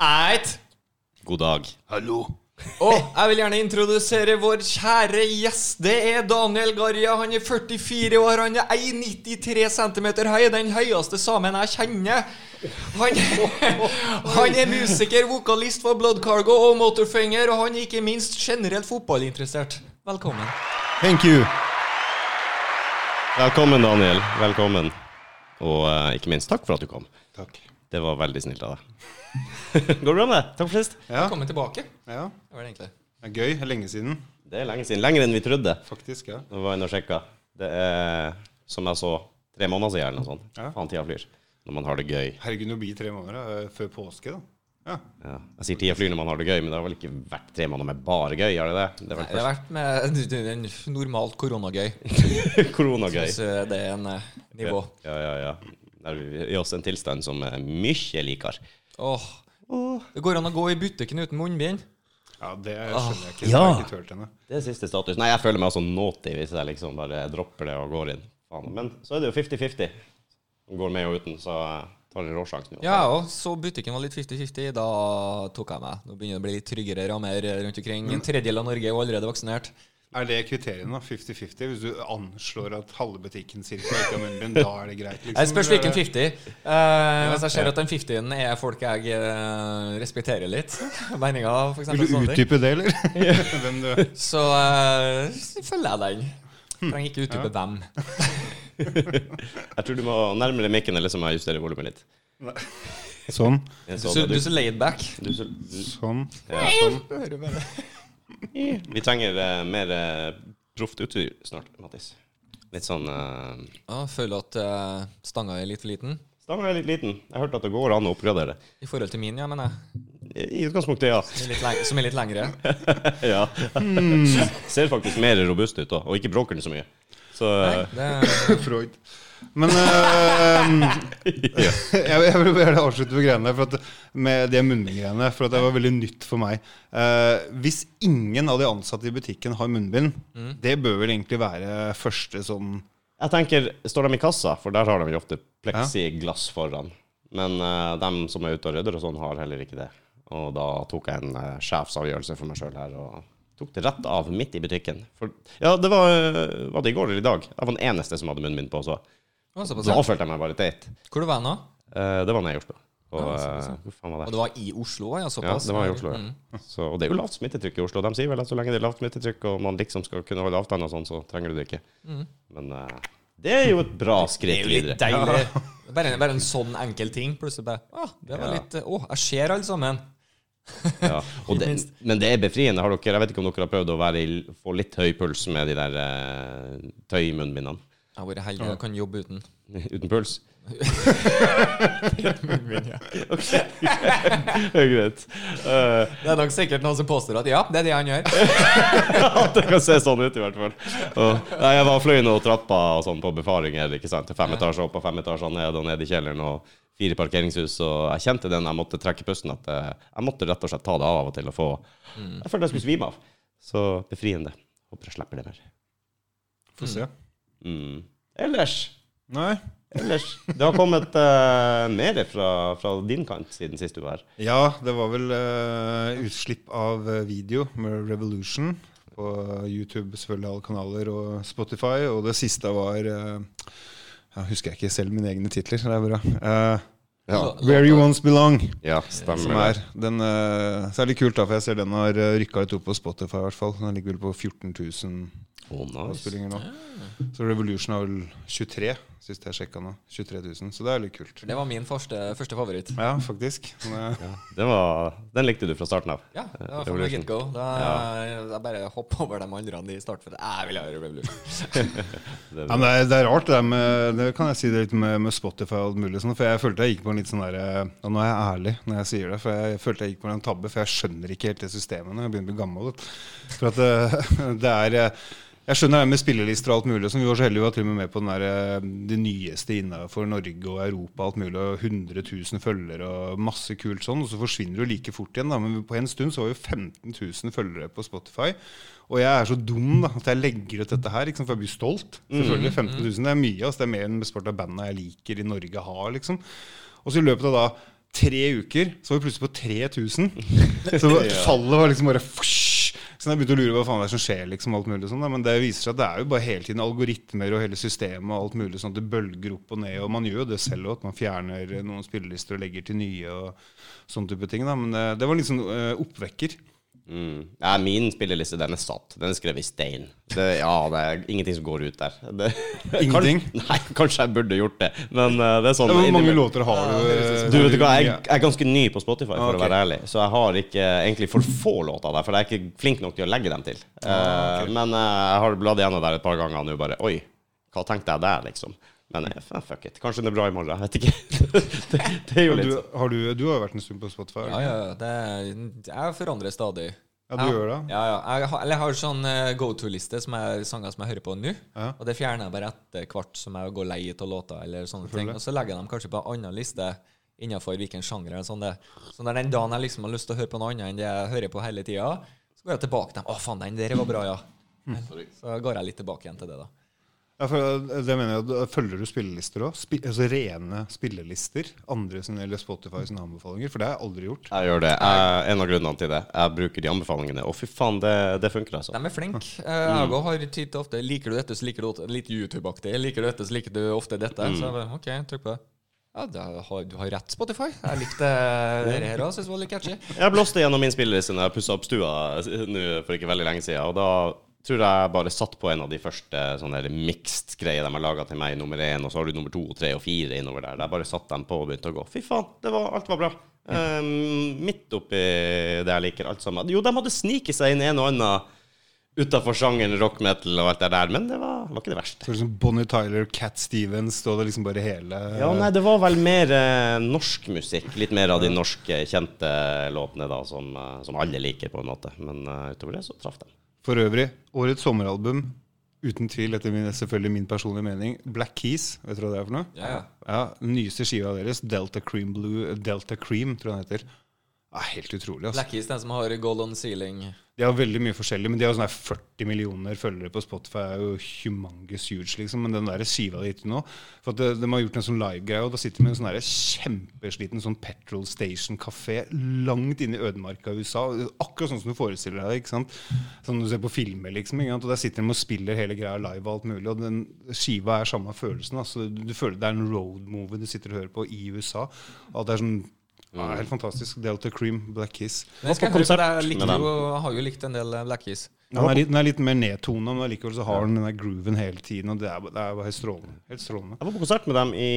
Eit. God dag. Hallo. Og jeg vil gjerne introdusere vår kjære gjest. Det er Daniel Garja. Han er 44 år. Han er 1,93 cm høy. Den høyeste samen jeg kjenner. Han, han er musiker, vokalist for Blood Cargo og Motorfinger, og han er ikke minst generelt fotballinteressert. Velkommen. Thank you. Velkommen, Daniel. Velkommen. Og eh, ikke minst, takk for at du kom. Takk. Det var veldig snilt av deg. Går det bra med deg? Takk for sist. Ja, Velkommen tilbake. ja. Det var det egentlig. Det er gøy. Lenge siden, Det er lenge siden. Lenger enn vi trodde. faktisk. ja. Nå var jeg inne og sjekka. Det er, som jeg så, tre måneder siden eller noe sånt. Ja. Faen, tida flyr. Når man har det gøy. Herregud, nå blir tre måneder da, eh, før påske, da. Ja. Ja. Jeg sier tida flyr når man har det gøy, men det har vel ikke vært tre måneder med bare gøy? Har det det? Det Nei, har det har vært med en normalt koronagøy. koronagøy. Syns det er en eh, nivå. Ja, ja, ja. Der er vi i oss en tilstand som er mye likere. Åh. Det går an å gå i butikken uten munnbind. ja, det skjønner jeg ikke. Ja. har jeg ikke ennå. Det er siste status. Nei, jeg føler meg altså naughty hvis jeg liksom bare dropper det og går inn. Faen. Men så er det jo 50-50. Går med og uten, så tar jeg råsjansen. Ja, og så butikken var litt 50-50. Da tok jeg meg. Nå begynner det å bli litt tryggere rammer rundt omkring. En tredjedel av Norge er jo allerede vaksinert. Er det kriteriene, da? 50-50? Hvis du anslår at halve butikken cirka ikke har munnbind, da er det greit? liksom? Jeg spørs hvilken 50. Eh, hvis jeg ser at den 50-en er folk jeg uh, respekterer litt, meninga eksempel, Vil du utdype det, eller? Hvem du er? så uh, følger jeg den. Trenger ikke utdype hvem. Jeg tror du må nærmere mikken, eller så må jeg justere volumet litt. Sånn. Jeg Du, så så- det, du er så laid back. du, så, du, Sånn. ja, sånn. Vi trenger uh, mer uh, proft utstyr snart, Mattis. Litt sånn uh, Ja, føler at uh, stanga er litt for liten. Stangen er litt liten. Jeg har hørt at det går an å oppgradere. I forhold til min, ja, mener jeg. I utgangspunktet, ja. Som er litt, leng som er litt lengre. ja. Ser faktisk mer robust ut da. og ikke bråker den så mye. Så Nei, det er Freud. Men eh, jeg, jeg vil bare avslutte med greiene for at, med de munnbindgreiene. For at det var veldig nytt for meg. Uh, hvis ingen av de ansatte i butikken har munnbind, det bør vel egentlig være første sånn Jeg tenker, står de i kassa, for der har de jo ofte pleksiglass foran. Men uh, dem som er ute og rydder og sånn, har heller ikke det. Og da tok jeg en uh, sjefsavgjørelse for meg sjøl her, og tok det rett av midt i butikken. For, ja, det var, var det i går eller i dag. Jeg var den eneste som hadde munnbind på, så Å, såpass, da følte jeg meg bare teit. Hvor du var nå? Eh, det var nede i Oslo. Og, Ja, ja. eh, hvor faen var Og det? det var i Oslo? Ja, Ja, såpass? det var i Oslo, ja. Mm. Så, og det er jo lavt smittetrykk i Oslo. De sier vel at så lenge det er lavt smittetrykk, og man liksom skal kunne holde avstand og sånn, så trenger du det ikke. Mm. Men eh, det er jo et bra skritt Det er jo litt videre. deilig. Bare, bare en sånn enkel ting. Plutselig bare Å, det var Ja. litt Å, jeg ser alle sammen. Ja, det, men det er befriende. Har dere, jeg vet ikke om dere har prøvd å i, få litt høy puls med de der uh, tøymunnbindene? Jeg har vært heldig, jeg kan jobbe uten. Uten puls? okay. det er greit. Eh, Det er nok sikkert noen som påstår at ja, det er det han gjør. at det kan se sånn ut, i hvert fall. Og, nei, jeg var fløy noen trappa og sånn på befaringer. ikke sant? Fem etasjer opp og fem etasjer ned og ned i kjelleren. og Fire parkeringshus. Og jeg kjente den jeg måtte trekke pusten. At eh, jeg måtte rett og slett ta det av av og til og få Jeg følte jeg skulle svime av. Så befriende. Håper jeg slipper det mer. Få se. Mm. Ellers Nei. Ellers Det har kommet uh, mer fra, fra din kant siden sist du var her. Ja, det var vel uh, utslipp av eh, video med Revolution på YouTube, selvfølgelig alle kanaler, og Spotify. Og det siste var uh, Jeg husker jeg ikke selv mine egne titler. Det er bra. Uh, Ja, Where You Once Belong, ja stemmer er den uh, Så er det kult, da, for jeg ser den har rykka litt opp på Spotify, i hvert fall. Den ligger vel på 14 000 Oh, nice. nå. Så Revolution har vel 23, sist jeg sjekka nå. 23 000, så det er litt kult. Det var min første, første favoritt. Ja, faktisk. Men, eh, Det var, den likte du fra starten av? Ja, det var fra Revolution. get go. Da jeg bare hoppa over de andre i start, For jeg vil ha Revolution. Det, Ja, men det, er, det er rart det med Det kan jeg si det litt med, med Spotify og alt mulig sånn, For jeg følte jeg gikk på en litt sånn derre Og nå er jeg ærlig når jeg sier det, for jeg følte jeg gikk på en tabbe, for jeg skjønner ikke helt det systemet når jeg begynner å bli gammel. For at det, det er eh, Jeg skjønner det med spillelister og alt mulig. Som vi var så heldige å til og med med på den der, eh, det nyeste innenfor Norge og Europa. alt mulig, og 100 000 følgere og masse kult sånn. Og så forsvinner du like fort igjen. da, Men på en stund så var jo 15 000 følgere på Spotify. Og jeg er så dum da, at jeg legger ut dette her, liksom, for jeg blir stolt. Selvfølgelig 15 000, Det er mye. altså Det er mer enn mesteparten av bandene jeg liker i Norge har. liksom. Og så i løpet av da tre uker så var vi plutselig på 3000. Så fallet var liksom bare fush. Så jeg begynte å lure hva faen det er som skjer. liksom alt mulig sånn. Men det viser seg at det er jo bare hele tiden algoritmer og hele systemet og alt mulig sånn at det bølger opp og ned. Og man gjør jo det selv òg, at man fjerner noen spillelister og legger til nye og sånne type ting. da. Men det, det var liksom sånn eh, oppvekker. Mm. ja, min spilleliste den er satt. Den er skrevet i stein. Det, ja, det er ingenting som går ut der. Det, Ingenting? Kanskje, nei, kanskje jeg burde gjort det, men eh, det er sånn Ja, Hvor mange låter har du? eh, Du vet hva, jeg, jeg er ganske ny på Spotify, for Ah, ok. å være ærlig. Så jeg har ikke egentlig for få låter der, for jeg er ikke flink nok til å legge dem til. Ah, okay. men eh, jeg har bladd igjennom der et par ganger nå bare Oi, hva tenkte jeg der, liksom? Men eh, fuck it. Kanskje det er bra i morgen. Jeg vet ikke. det, det er jo litt Du, sånn. har du, du har jo vært en stund på Spotify. Ja, ja, ja. Det, jeg forandrer stadig. Ja, du gjør det? Ja, ja. Jeg har, eller jeg har sånn eh, go to-liste som er sanger som jeg hører på nå. Ja. Og det fjerner jeg bare etter hvert som jeg går lei av låter. eller sånne ting. Og så legger jeg dem kanskje på en annen liste innenfor hvilken sjanger. eller Sånn det. så når den dagen jeg liksom har lyst til å høre på noe annet enn det jeg hører på hele tida, så går jeg tilbake til dem. Å, faen, den der var bra, ja. Så går jeg litt tilbake igjen til det, da. Ja, for eh, det mener jeg, Følger du spillelister òg? Spi altså rene spillelister? Andre sin, eller Spotify sine anbefalinger? For det har jeg aldri gjort. Jeg gjør det. Jeg, en av grunnene til det. Jeg bruker de anbefalingene. Og fy faen, det, det funker, altså. De er flinke. Eh, Jeg òg har tid til ofte Liker du dette, så liker du ofte litt YouTube-aktig. Liker du dette, så liker du ofte dette. Så jeg bare, OK, trykk på det. Ja, det har, du har rett, Spotify. Jeg likte det her òg. Syns det var litt catchy. Jeg blåste gjennom min spilleliste når jeg pussa opp stua nå for ikke veldig lenge siden. Og da tror jeg bare satt på en av de første sånne mixed-greier de har laga til meg, nummer én, og så har du nummer to, tre og fire innover der. Der bare satt dem på og begynte å gå. Fy faen, det var, alt var bra. Um, midt oppi det jeg liker, alt sammen. Jo, de hadde sniket seg inn en og annen utafor sjangeren rock metal og alt det der, men det var, var ikke det verste. Så liksom Bonnie Tyler, Cat Stevens, da det liksom bare hele Ja, nei, det var vel mer eh, norsk musikk. Litt mer av de norske kjente låtene da, som, eh, som alle liker, på en måte. Men uh, utover det så traff de. For øvrig, årets sommeralbum, uten tvil, etter min, selvfølgelig min personlige mening, Black Keys. Vet du hva det er for noe? Ja, ja. Ja, Nyeste skiva deres, Delta Cream Blue Delta Cream, tror jeg den heter. Ja, helt utrolig. altså. Blackies, den som har gold on ceiling. De har veldig mye forskjellig, men de har sånn her 40 millioner følgere på Spotify. er jo humongous huge, liksom. Men den der skiva de nå For at de, de har gjort en sånn livegreie, og da sitter de med en sånn kjempesliten sånn petrol station-kafé langt inne i ødemarka i USA. Akkurat sånn som du forestiller deg. ikke sant? Sånn du ser på filmer, liksom. Ikke sant? Og der sitter de og spiller hele greia live og alt mulig. Og den skiva er samme følelsen. Altså, du føler Det er en road movie du sitter og hører på i USA. Og det er sånn ja, Helt fantastisk. Delta Cream, Black Kiss. Men jeg, skal høre på jeg, med dem. jo, har jo likt en del Black Kiss. Den, er litt, den er litt mer nedtona, men likevel så har den den der grooven hele tiden. Og det er, det er bare helt strålende. Helt strålende. Jeg var på konsert med dem i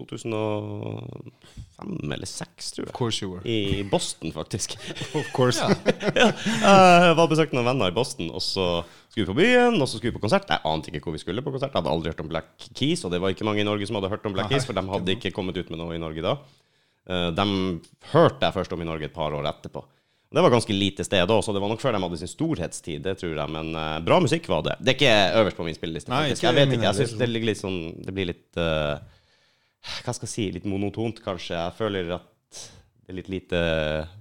2005 eller 2006, tror Of course you were. I Boston, faktisk. Of course. ja, jeg var og besøkte noen venner i Boston, og så skulle vi på byen, og så skulle vi på konsert. Jeg ante ikke hvor vi skulle på konsert. Jeg hadde aldri hørt om Black Keys, og det var ikke mange i Norge som hadde hørt om Black Keys, for de hadde ikke kommet ut med noe i Norge da. Eh, De hørte jeg først om i Norge et par år etterpå. Det var ganske lite sted da, så det var nok før de hadde sin storhetstid, det tror jeg. Men uh, bra musikk var det. Det er ikke øverst på min spilleliste. Nei. Jeg vet ikke, jeg synes det ligger litt sånn Det blir litt uh, Hva skal jeg si? Litt monotont, kanskje. Jeg føler at det er litt lite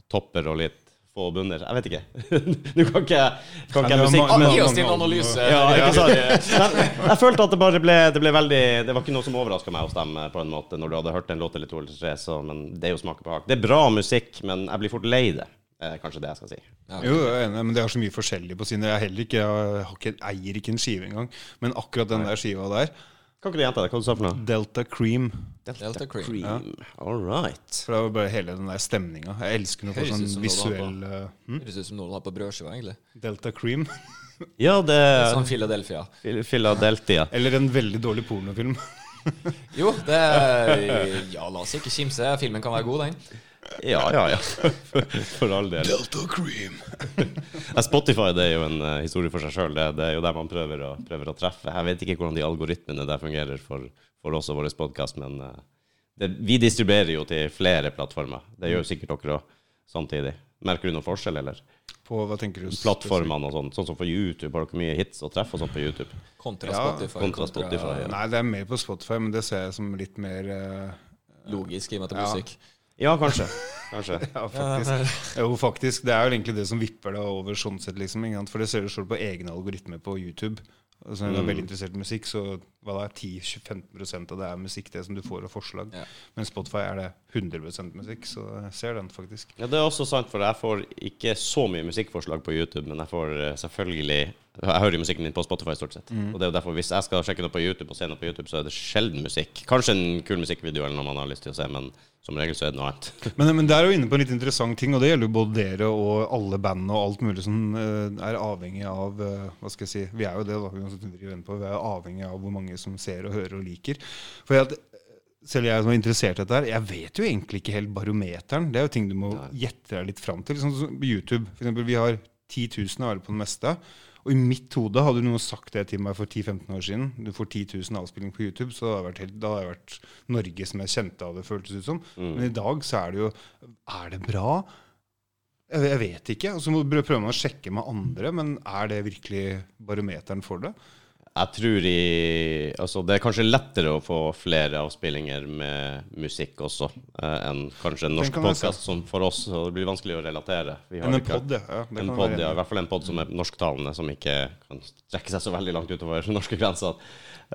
topper og litt få bunner. Jeg vet ikke. Nå kan ikke jeg kan ikke jeg Ja, musikk, men Gi oss din analyse. ja, ikke sant? Men jeg følte at det bare ble, det ble veldig Det var ikke noe som overraska meg hos dem eh, på en måte, når du hadde hørt en låt eller to eller tre, så, men det er jo smak og behag. Det er bra musikk, men jeg blir fort lei det. Eh, kanskje det jeg skal si. Jo, jeg er enig, men det er så mye forskjellig på sine. Jeg, heller ikke, jeg har ikke, eier ikke en skive engang. Men akkurat den der skiva der, Kan ikke du gjenta det? Hva du sa for noe? Delta Cream Delta Cream. Cream. All right. For det var bare hele den der stemninga. Jeg elsker noe Høres sånn visuell eh, hm? Høres ut som noe du har på brødskiva, egentlig. Delta Cream. Ja, det Sånn Philadelphia. er Philadelphia. Eller en veldig dårlig pornofilm. Jo, det er Ja, la oss ikke kimse. Filmen kan være god, den. Ja, ja, ja. For, for all del. Delta Cream. Spotify det er jo en uh, historie for seg sjøl. Det, det er jo der man prøver å, prøver å treffe. Jeg vet ikke hvordan de algoritmene der fungerer for, for oss og vår podkast, men uh, det, vi distribuerer jo til flere plattformer. Det gjør jo sikkert dere òg samtidig. Merker du noen forskjell, eller? På hva tenker du? Plattformene og sånn. Sånn som for YouTube, har dere mye hits og treff og sånn på YouTube? Kontra Ja, Spotify. kontra Spotify, ja. Nei, det er mer på Spotify, men det ser jeg som litt mer uh, Logisk i og med at det er Ja. musikk. Ja, kanskje. Kanskje. Ja, faktisk. Jo, faktisk. Det er jo egentlig det som vipper deg over sånn sett, liksom. For det ser du selv på egne algoritmer på YouTube. Altså, når du er veldig interessert i musikk, så hva da, 10-15% av det er musikk, det som du får av forslag. Ja. Men Spotify er det 100 musikk, så jeg ser den faktisk. Ja, Det er også sant, for jeg får ikke så mye musikkforslag på YouTube, men jeg får eh, selvfølgelig Jeg hører jo musikken min på Spotify stort sett. Og det er jo derfor Hvis jeg skal sjekke noe på YouTube og se noe på YouTube, så er det sjelden musikk. Kanskje en kul musikkvideo eller noe man har lyst til å se, men som regel så er det noe annet. Men, men det er jo inne på en litt interessant ting, og det gjelder jo både dere og alle bandene og alt mulig som eh, er avhengig av eh, Hva skal jeg si Vi er jo det, da. vi. Er avhengig av hvor mange som ser og hører og liker. For at, selv jeg som er interessert i dette her, jeg vet jo egentlig ikke helt barometeren. Det er jo ting du må gjette deg litt fram til. Sånn som YouTube. Eksempel, vi har 10 000 av alle på det meste. Og i mitt hode hadde noen sagt det til meg for 10-15 år siden. Du får 10 000 avspillinger på YouTube, så hadde jeg vært, helt, da hadde jeg vært Norge som jeg kjente av det, føltes ut som. Men i dag så er det jo Er det bra? Jeg, jeg vet ikke. Og så prøver man å sjekke med andre, men er det virkelig barometeren for det? Jeg tror i Altså, det er kanskje lettere å få flere avspillinger med musikk også, eh, enn kanskje en norsk kan podkast som for oss, så det blir vanskelig å relatere. Vi har en ikke- pod, ja. ja det En kan pod, være ja, I hvert fall en pod som er norsktalende, som ikke kan strekke seg så veldig langt utover norske grenser.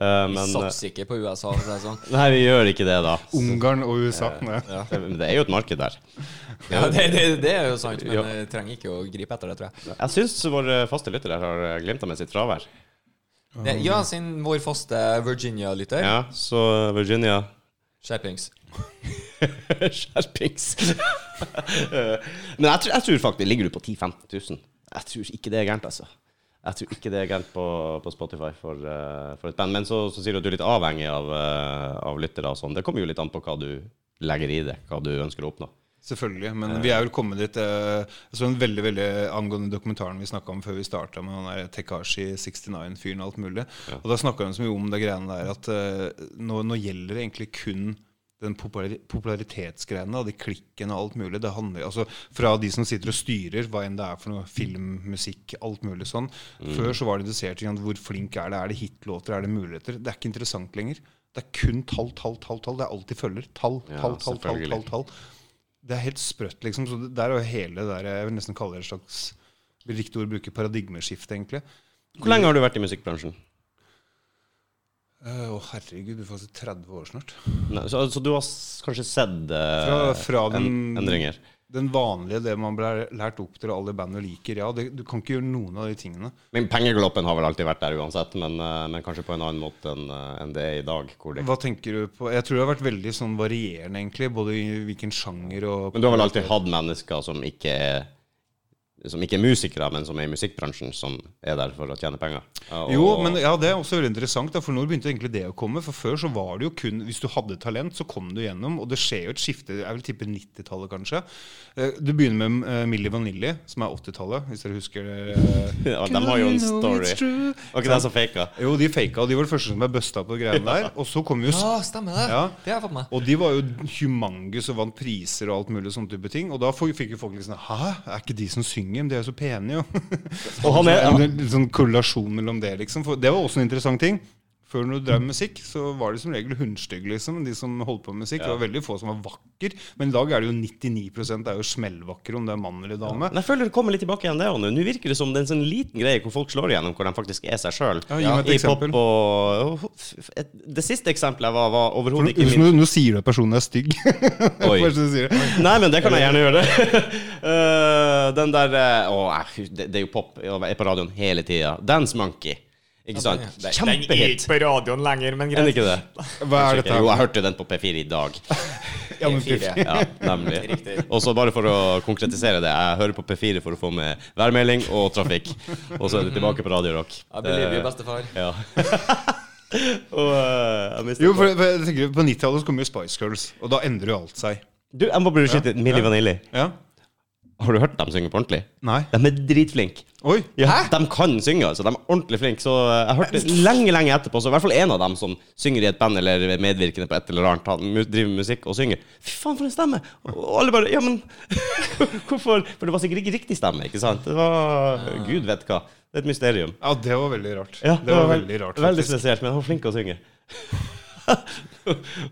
Uh, Vi men vi satser ikke på USA, for å si det sånn. Nei, vi gjør ikke det, da. Ungarn og USA. nei. Det det er jo et marked der. Ja, det, det, det er jo sant, men Ja. trenger ikke å gripe etter det, tror jeg. Jeg syns våre faste lyttere har glimta med sitt fravær. Det, ja, sin vår faste Virginia-lytter. Ja, så Virginia Skjerpings. Skjerpings. Men jeg tror, jeg tror faktisk Ligger du på 10 000-15 000? Jeg tror ikke det er gærent, altså. Jeg tror ikke det er gærent på, på Spotify for, uh, for et band. Men så, så sier du at du er litt avhengig av, uh, av lyttere og sånn. Det kommer jo litt an på hva du legger i det, hva du ønsker å oppnå. Selvfølgelig. Men vi er vel kommet dit eh, Jeg så en veldig veldig angående dokumentaren vi snakka om før vi starta med han der Tekashi 69-fyren og alt mulig. Og da snakka de så mye om det greiene der at eh, nå, nå gjelder det egentlig kun den popularitetsgreiene, og de klikkene og alt mulig. Det handler altså Fra de som sitter og styrer, hva enn det er for noe film, musikk, alt mulig sånn. Før så var det interessert i hvor flink er det, er det hitlåter, er det muligheter? Det er ikke interessant lenger. Det er kun tall, tall, tall. tall. Det er alt de følger. Tall, Ja, tall, tall, tall, tall, tall. Det er helt sprøtt, liksom. Så det er jo hele det der Jeg vil nesten kalle det et slags vil Riktig ord å bruke paradigmeskifte, egentlig. Hvor lenge har du vært i musikkbransjen? Å, Å, herregud, du får si 30 år snart. Nei, så, så du har kanskje sett uh, Fra, fra en, endringer? Den vanlige, det man ble lært opp til, og alle bandet liker. Ja, det, du kan ikke gjøre noen av de tingene. Men Pengegloppen har vel alltid vært der uansett, men, eh, men kanskje på en annen måte enn en det er i dag. Det Hva tenker du på? Jeg tror det har vært veldig sånn varierende, egentlig. Både i hvilken sjanger og Men du har vel alltid hatt mennesker som ikke er som ikke er musikere, men som er i musikkbransjen, som er der for å tjene penger. Og- Jo, men ja, det er også veldig interessant, da, for nå begynte egentlig det å komme. For før så var det jo kun Hvis du hadde talent, så kom du gjennom. Og det skjer jo et skifte. Jeg vil tippe 90-tallet, kanskje. Eh, Du begynner med uh, Milli Vanilli, som er 80-tallet, hvis dere husker det. eh, Ja, de har jo en story. Var ikke de som faka? Jo, de faka, og de var det første som ble busta på greiene der. Og så kom jo Ja, stemmer det. Ja. Det har jeg fått med. Og de var jo humange som vant priser og alt mulig sånne type ting. Og da fikk jo folk sånn Hæ, er ikke de som synger? Men de er jo så pene, jo. Og han er, En sånn korrelasjon mellom det, liksom. For det var også en interessant ting. Før når du drev med musikk, så var de som regel hundstygge, liksom. De som holdt på med musikk. Det var veldig få som var vakker. Men i dag er det jo 99 det er jo smellvakre, om det er mann eller dame. Ja. jeg føler det kommer litt tilbake igjen det òg nå. Nå virker det som det er en sånn liten greie hvor folk slår igjennom hvor de faktisk er seg sjøl. Ja, meg et pop eksempel. og Det siste eksempelet jeg var, var overhodet ikke min nå sier du at personen er stygg. Oi. Nei, men det kan jeg gjerne gjøre. Eh, den der eh, Å, det, det er jo pop. Jeg er på radioen hele tida. Dance Monkey. Ikke sant? Den, den er ikke på radioen lenger, men Er greit. ikke det? Hva er dette? Jo, jeg hørte den på P4 i dag. Ja, men P4. Ja, nemlig. Og så bare for å konkretisere det, jeg hører på P4 for å få med værmelding og trafikk. Og så er det tilbake på Radio Rock. Jeg believe you, bestefar. Ja. og uh, jeg mistet Jo, for, for jeg tenker, På 90-tallet så kom jo Spice Girls, og da endrer jo alt seg. Du, jeg må bare skyte Milli Vanilli. Ja? Har du hørt dem synge på ordentlig? Nei? De er dritflinke. Oi! Ja, Hæ? de kan synge, altså. De er ordentlig flinke. Så eh, jeg hørte lenge, lenge etterpå, så i hvert fall en av dem som synger i et band eller er medvirkende på et eller annet, han driver med musikk og synger. Fy faen, for en stemme! Og alle bare Ja, men hvorfor? For det var sikkert ikke riktig stemme, ikke sant? Det var Gud vet hva. Det er et mysterium. Ja, det var veldig rart. Ja, det var veld- veldig rart, Veldig spesielt, men han var flink til å synge.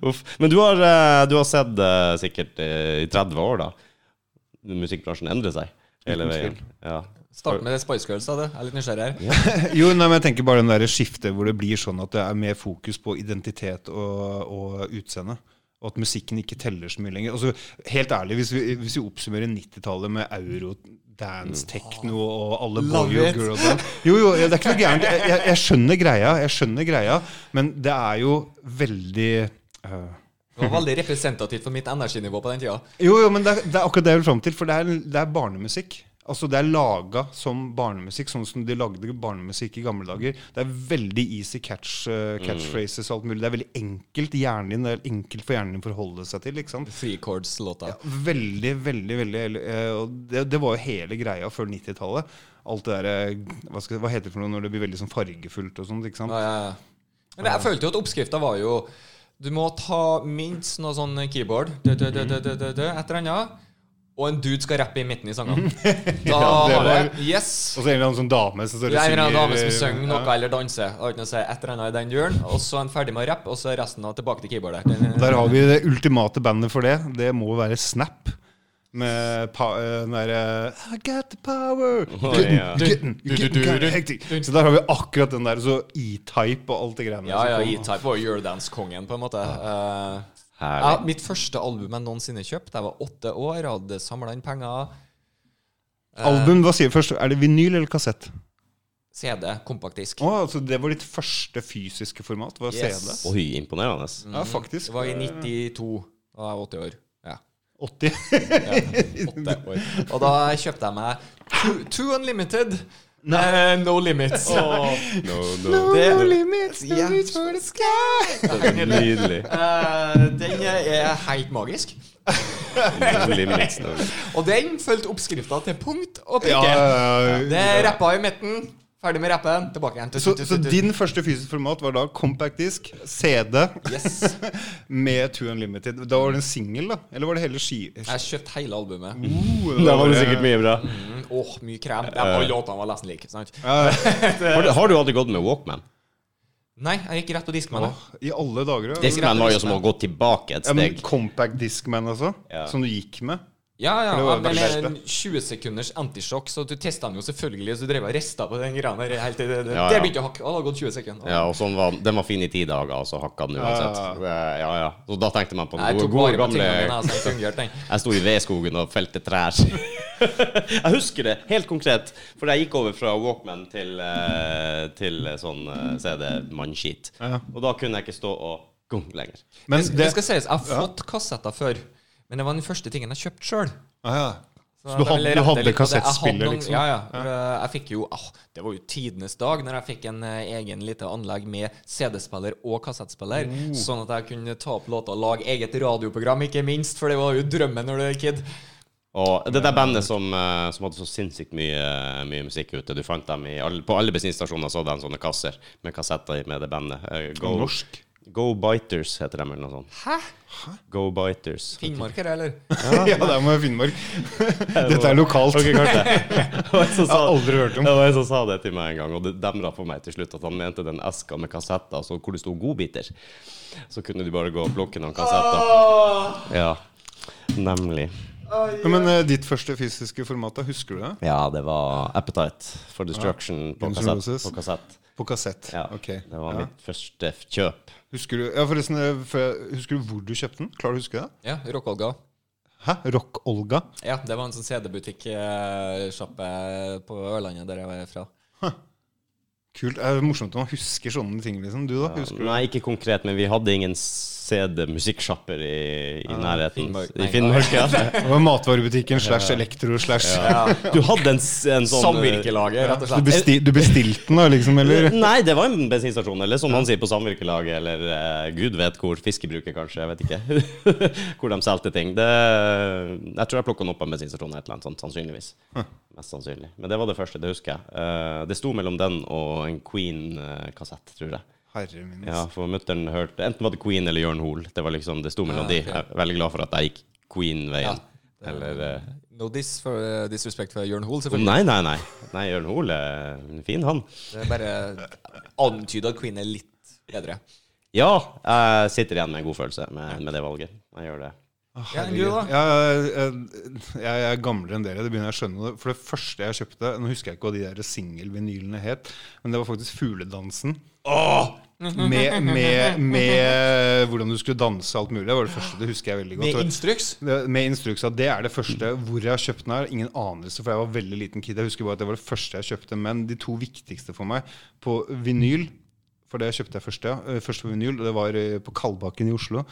Uff. Men du har, eh, du har sett eh, sikkert i 30 år, da. Musikkbransjen endrer seg hele veien. Ja. Start med Spice Girls, da. Jeg er litt nysgjerrig her. Jo, nei, men jeg tenker bare den der skiftet hvor det blir sånn at det er mer fokus på identitet og, og utseende. Og at musikken ikke teller så mye lenger. Altså, helt ærlig, hvis vi, hvis vi oppsummerer 90-tallet med euro, dance, techno og alle boy og girl girl band Jo, jo, det er ikke noe gærent. Jeg, jeg, jeg skjønner greia, jeg skjønner greia, men det er jo veldig øh, Det var veldig representativt for mitt energinivå på den tida. Jo, jo, men det er, det er akkurat det jeg vil fram til. For det er, det er barnemusikk. Altså Det er laga som barnemusikk, sånn som de lagde barnemusikk i gamle dager. Det er veldig easy catch, uh, catchphrases og alt mulig. Det er veldig enkelt, hjernen din, det er enkelt for hjernen din å forholde seg til. ikke sant? Free Chords-låta. Veldig, veldig, veldig uh, det, det var jo hele greia før 90-tallet. Alt det derre hva, hva heter det for noe når det blir veldig sånn fargefullt og sånt? ikke sant? Ja, ja, ja. Men jeg følte jo at oppskrifta var jo Du må ta minst noe sånn keyboard, dø, dø, dø, dø, dø, dø, et eller annet, og en dude skal rappe i midten i sangene. Da har var det Yes! Og så er det en sånn dame som står Det og er en dame som synger noe ja. eller danser. Og ikke noe å si, et eller annet i den duren. Og så er han ferdig med å rappe, og så er resten av tilbake til keyboardet. Der har vi det ultimate bandet for det. Det må være Snap. Med eh, den derre I got the power. Så der har vi akkurat den der. Så E-type og alt det greiene. Ja, ja. E-Type var jo Eurodance-kongen, på en måte. Eh, ja, mitt første album jeg noensinne kjøpte, jeg var åtte år, hadde samla inn penger. Eh, Album, hva sier du først? Er det vinyl eller kassett? CD, kompaktdisk. Oh, altså Det var ditt første fysiske format? Var Yes. CD? Oi, imponerende. Ja, faktisk. Det var i 92. Da var åtte 80 år. Ja. 80. ja. Og da kjøpte jeg meg Two, two Unlimited. eh, no Limits. No, no. Det- limits, no reach for the sky. Nydelig. Uh, den er helt magisk. No limits, no. Og den fulgte oppskrifta til punkt og Ja, ja, ja. Det rappa i midten. Ferdig med rappen. Tilbake igjen. Så, så din første fysiske format var da compact disk, CD Yes. med Two Unlimited. Da var det en singel, da? Eller var det hele ski... Jeg kjøpte hele albumet. Uh, Da var det sikkert mye bra. Mm, Åh, mye krem. Ja, Alle låtene var nesten like. sant? Har du, har du aldri gått med Walkman? Nei, jeg gikk rett på Discman. Åh, I alle dager. ja. Discman var jo som å gå tilbake et Ja, men steg. compact Discman, altså? Ja. Som du gikk med? Ja, ja, ja, det men en 20 sekunders antisjokk, så du testa den jo selvfølgelig, så du drev og rista på den greia der helt til det, det, Ja, det begynte å hakke. Og det har gått 20 sekunder. Ja, og sånn var, Den var fin i ti dager, og så hakka den uansett. Ja, Ja, ja. Så da tenkte man på den Jeg gode, gode gamle mine, altså, den. Jeg sto i vedskogen og felte trær. jeg husker det helt konkret, for jeg gikk over fra Walkman til, eh, til sånn eh, CD-mannskit. Ja. Og da kunne jeg ikke stå og gung lenger. Men det, det skal sies, jeg har fått kassetter før, men det var den første tingen jeg kjøpte sjøl. ah, ja. Så Så du jeg hadde, du kassettspiller, liksom? Ja, ja. ja. Jeg fikk jo ah, Det var jo tidenes dag når jeg fikk en eh, egen lite anlegg med CD-spiller og kassettspiller. Oh. Sånn at jeg kunne ta opp låter og lage eget radioprogram, ikke minst. For det var jo drømmen når du er kid. Og det der bandet som, eh, som hadde så sinnssykt mye, mye musikk ute Du fant dem i alle, På alle bensinstasjoner så de sånne kasser med kassetter med det bandet. Eh, Go, Norsk? Go Biters heter de, eller noe sånt. Hæ? Go Biters. Finnmarker, eller? ja, det er med Finnmark. Dette er lokalt. Okay, kanskje. Det var Jeg har aldri hørt om. Det var en som sa det til meg en gang, og det demra for meg til slutt at han mente den eska med kassetter altså hvor det sto godbiter. Så kunne du bare gå og plukke noen kassetter. Ja, nemlig. Men uh, ditt første fysiske format, da, husker du det? Ja, det var Appetite for Destruction på, kassett, på kassett. På kassett? Ja, Okay. Det var Ja. mitt første kjøp. Husker du ja, forresten, eh, husker du hvor du kjøpte den? Klarer du å huske det? Ja, Rock-Olga. Hæ? Rock-Olga? Ja, det var en sånn CD-butikk-sjappe på Ørlandet, der jeg var fra. Kult. Det er morsomt at man husker sånne ting, liksom. Du, da? Husker du? Nei, ikke konkret, men vi hadde ingen CD-musikksjapper i, i nærheten. Finnmark. I Finnmark, ja. Det var matvarebutikken slash elektro slash Du hadde en, en sånn Samvirkelaget, rett og du, slett. besti, du bestilte den, da, liksom? Eller? Nei, det var en bensinstasjon, eller som han sier på samvirkelaget, eller uh, gud vet hvor. Fiskebruket, kanskje. Jeg vet ikke. hvor de solgte ting. Det, jeg tror jeg plukka den opp på en bensinstasjon, et eller annet sånt, sannsynligvis. Mest sannsynlig. Men det var det første, det husker jeg. Uh, det sto mellom den og en Queen-kassett, tror jeg. Herre min. Ja, for mutter'n hørte Enten var det Queen eller Jørn Hoel. Det var liksom, det sto mellom Ah, de. Jeg er veldig glad for at jeg gikk Queen-veien. Eller uh, No dis for uh, disrespect for Jørn Hoel, selvfølgelig. Nei, nei, nei. Nei, Jørn Hoel er en fin, han. Det er bare antyda at Queen er litt bedre. Ja, jeg sitter igjen med en god følelse med, med det valget. Jeg gjør det. Da? Ja, jeg, er gamlere enn dere. Det begynner jeg å skjønne. For det første jeg kjøpte Nå husker jeg ikke hva de der singelvinylene het, men det var faktisk Fugledansen. Med, med, med hvordan du skulle danse alt mulig. Det var det første. Det husker jeg veldig godt. Med instruks? Med instruks. Det er det første. Hvor jeg har kjøpt den her, ingen anelse, for jeg var veldig liten kid. Jeg husker bare at det var det første jeg kjøpte. Men de to viktigste for meg på vinyl For det kjøpte jeg først, ja. Eh, Først på vinyl. og Det var eh, på Kalbakken i Oslo.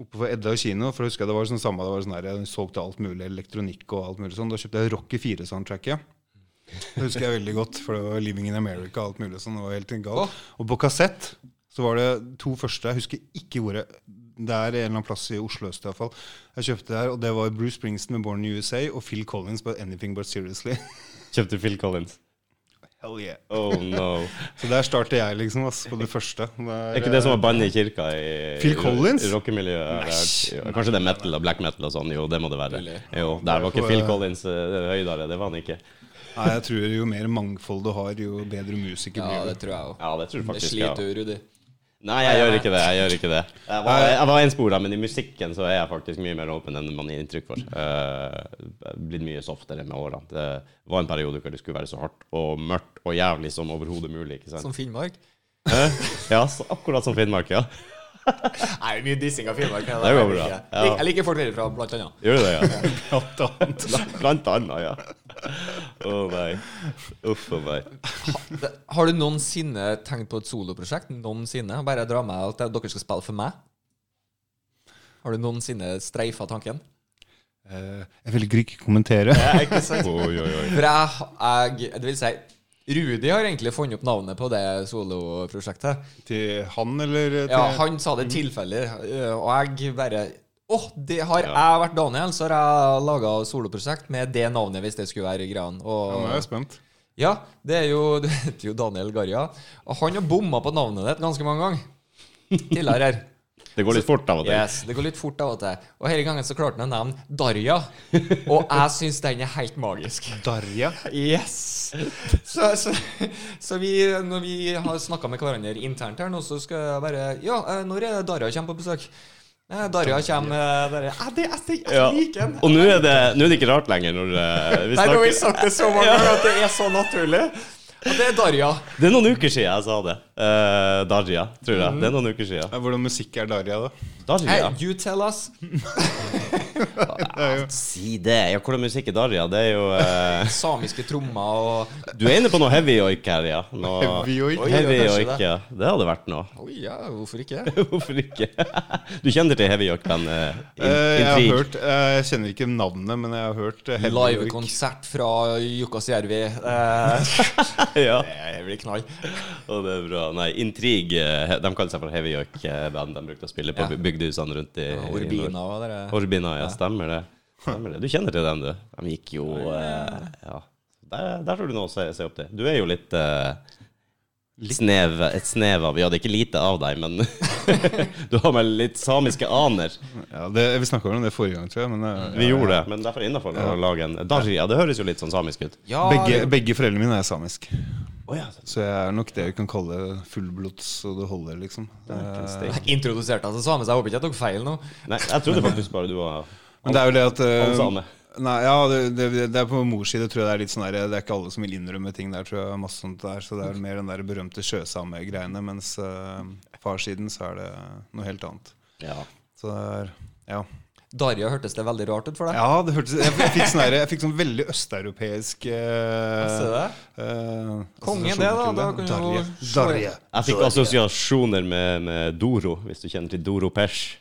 Oppe for Edda kino. For jeg husker jeg det var sånn samme, det var sånn her, jeg solgte alt mulig, elektronikk og alt mulig sånn. Da kjøpte jeg Rocky 4-soundtracket. Det husker jeg veldig godt, for det var 'Living in America' og alt mulig sånn. Det var helt galt. Og på kassett så var det to første. Jeg husker ikke jeg Det er en eller annen plass i Oslo øst iallfall. Jeg kjøpte det her, og det var Bruce Springsteen med 'Born in USA' og Phil Collins med 'Anything But Seriously'. Kjøpte Phil Collins. Hell yeah. Oh no. Så der starter jeg, liksom, ass, på det første. Det Er ikke det som var bannet i kirka i Phil Collins? i rockemiljøet? Kanskje det er metal og black metal og sånn? Jo, det må det være. Jo, Der var ikke Phil Collins eh, høydere. Det var han ikke. Nei, jeg tror jo mer mangfold du har, jo bedre musiker Ja, blir det du. tror jeg òg. Ja, det tror jeg Det faktisk. Ja. sliter jo, Rudi. Nei, jeg gjør ikke det. Jeg gjør ikke det. Jeg var, jeg var enspora, men i musikken så er jeg faktisk mye mer åpen enn man gir inntrykk for. Uh, blitt mye softere med årene. Det var en periode hvor det skulle være så hardt og mørkt og jævlig som overhodet mulig. ikke sant? Som Finnmark. Uh, Ja, akkurat som Finnmark, ja. Nei, mye dissing av Finnmark. Det går bra. Jeg, Ja. jeg liker folk derfra, blant annet. Gjør du det, ja? Blant annet. Blant annet, ja. Å nei. Uff a meg. Ha, Har du noensinne tenkt på et soloprosjekt? Noensinne? Bare dra med at dere skal spille for meg? Har du noensinne streifa tanken? Uh, Jeg vil ikke kommentere. Ja, ikke sant? Oi, oi, oi. For jeg, jeg Det vil si Rudi har egentlig funnet opp navnet på det soloprosjektet. Til han, eller til Ja, han sa det øh, og jeg bare Å, det har jeg vært Daniel, så har jeg laga soloprosjekt med det navnet, hvis det skulle være greia. Ja, Nå er jeg spent. ja, det er jo Du heter jo Daniel Garja. Og han har bomma på navnet ditt ganske mange ganger tidligere her. Det går litt fort av og til. Yes, Det går litt fort av og til. Og hele gangen så klarte han å nevne Darja. Og jeg syns den er helt magisk. Darja. Yes! Så, så, så vi, når vi har snakka med hverandre internt her nå, så skal jeg bare Ja, eh, når er det Darja kommer på besøk? Eh, Darja kommer eh, bare Ja, det, jeg, jeg, liker den. Og nå er, det, nå er det ikke rart lenger når vi snakker Nei, nå har vi sagt det så mange ganger at det er så naturlig. Og det er Darja. Det er noen uker siden jeg sa det. Uh, Darja, tror jeg. Det er noen uker siden. Hvordan musikk er Darja, da? Darja? Hey, you tell us. Si det. Ja, hvordan musikk er Darja? Det er jo uh... Samiske trommer og Du er inne på noe heavy joik her, ja. Noe, Heavy joik? Heavy oik, joik, ja. Det hadde vært noe. Oi, ja, hvorfor ikke? Hvorfor ikke? Du kjenner til heavy joik-bandet uh, jeg har hørt eh, Jeg kjenner ikke navnet, men jeg har hørt eh, Heavy Joik. Livekonsert fra Jukkasjärvi. Uh, Ja, det blir knall. og det er bra. Nei, Intrig eh, De kaller seg for Heavy York-band. De brukte å spille på Ja. bygdehusene rundt i ja. Orbina det? dere. Orbina, ja. Stemmer det. Stemmer det. Du kjenner til dem, du. De gikk jo eh, Ja. Der, der tror du noe å se, se opp til. Du er jo litt eh, Snev, et snev av Vi hadde ikke lite av deg, men du har vel litt samiske aner. Ja, det, vi snakka om det forrige gang, tror jeg. Men, ja, Vi gjorde det, men derfor innafor å lage en Darja. Det høres jo litt sånn samisk ut. Ja, begge, begge foreldrene mine er samisk. Oh, ja. Så jeg er nok det vi kan kalle fullblods, og det holder, liksom. Eh, Jeg introduserte deg som same, så jeg håper ikke jeg tok feil nå. Nei, jeg trodde faktisk bare du var Men det er jo det at uh. Nei, ja, det, det, det er på mors side, tror jeg det er litt sånn der Det er ikke alle som vil innrømme ting der, tror jeg. Masse sånt der, Så det er mer den der berømte sjøsame-greiene. Mens uh, farssiden så er det noe helt annet. Ja. Så det er Ja. Darja hørtes det veldig rart ut for deg? Ja, det hørtes Jeg, jeg fikk sånn, jeg fikk sånn veldig østeuropeisk eh, eh, Kongen, det, da. Da kan Darje. Darje. Jeg fikk assosiasjoner med, med Doro, hvis du kjenner til Doro Pesh.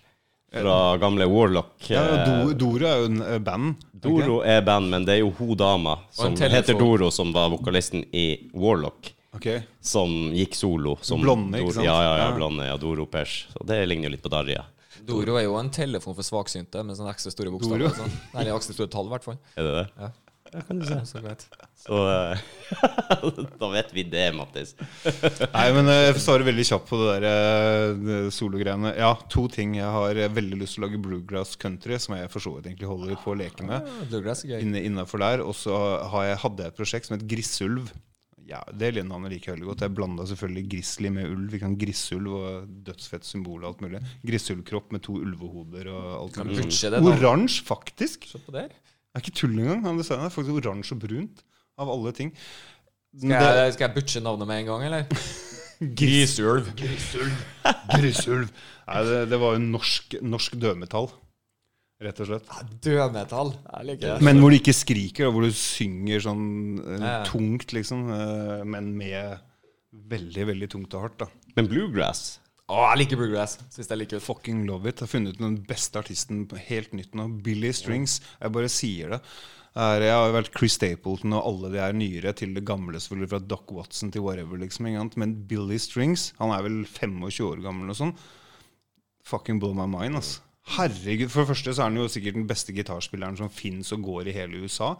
Fra gamle Warlock. Ja, Eh, Do, Doro er jo en eh, band. Doro okay. Er band, men det er jo hun dama som heter Doro, som var vokalisten i Warlock. Okay. Som gikk solo. Som Blonde, ikke sant? Ja, ja, ja, Ja. blonde. Ja, Doro Pesh. Så det ligner jo litt på Darja. Doro er jo en telefon for svaksynte med sånne ekstra store bokstaver. Doro? Sånn. Nei, ekstra store tall, i hvert fall. Er det det? Ja. Ja, kan du se. Så greit. Så eh, da vet vi det, Mattis. Nei, men eh, jeg svarer veldig kjapt på det der eh, sologreiene. Ja, to ting. Jeg har veldig lyst til å lage bluegrass country, som jeg for så vidt egentlig holder på å leke med. Ah, Bluegrass gøy. Inne, innenfor der. Og så hadde jeg et prosjekt som het Grissulv. Ja, Det navnet liker jeg veldig godt. Jeg blanda selvfølgelig grizzly med ulv. Vi kan Grisulv og dødsfett symbol og alt mulig. Grisulvkropp med to ulvehoder og alt mulig. Oransje, faktisk. Se på der. Det er ikke tull engang. Han designet er faktisk oransje og brunt. Av alle ting. Skal jeg, skal jeg butche navnet med en gang, eller? Grisulv. Grisulv. Grisulv. Nei, det, det var jo norsk, norsk dødmetall, rett og slett. Dødmetall. Men hvor du ikke skriker, og hvor du synger sånn eh, tungt, liksom. eh, men med veldig, veldig tungt og hardt, da. Men bluegrass Å, jeg liker bluegrass. Syns det er like. Fucking love it. Jeg har funnet den beste artisten på helt nytt nå. Billy Strings. Jeg bare sier det. Jeg har jo vært Chris Stapleton og alle de er nyere, til det gamle, selvfølgelig, fra Doc Watson til whatever, liksom. Men Billy Strings, han er vel 25 år gammel og sånn. Fucking blow my mind, altså. Herregud. For det første så er han jo sikkert den beste gitarspilleren som fins og går i hele USA.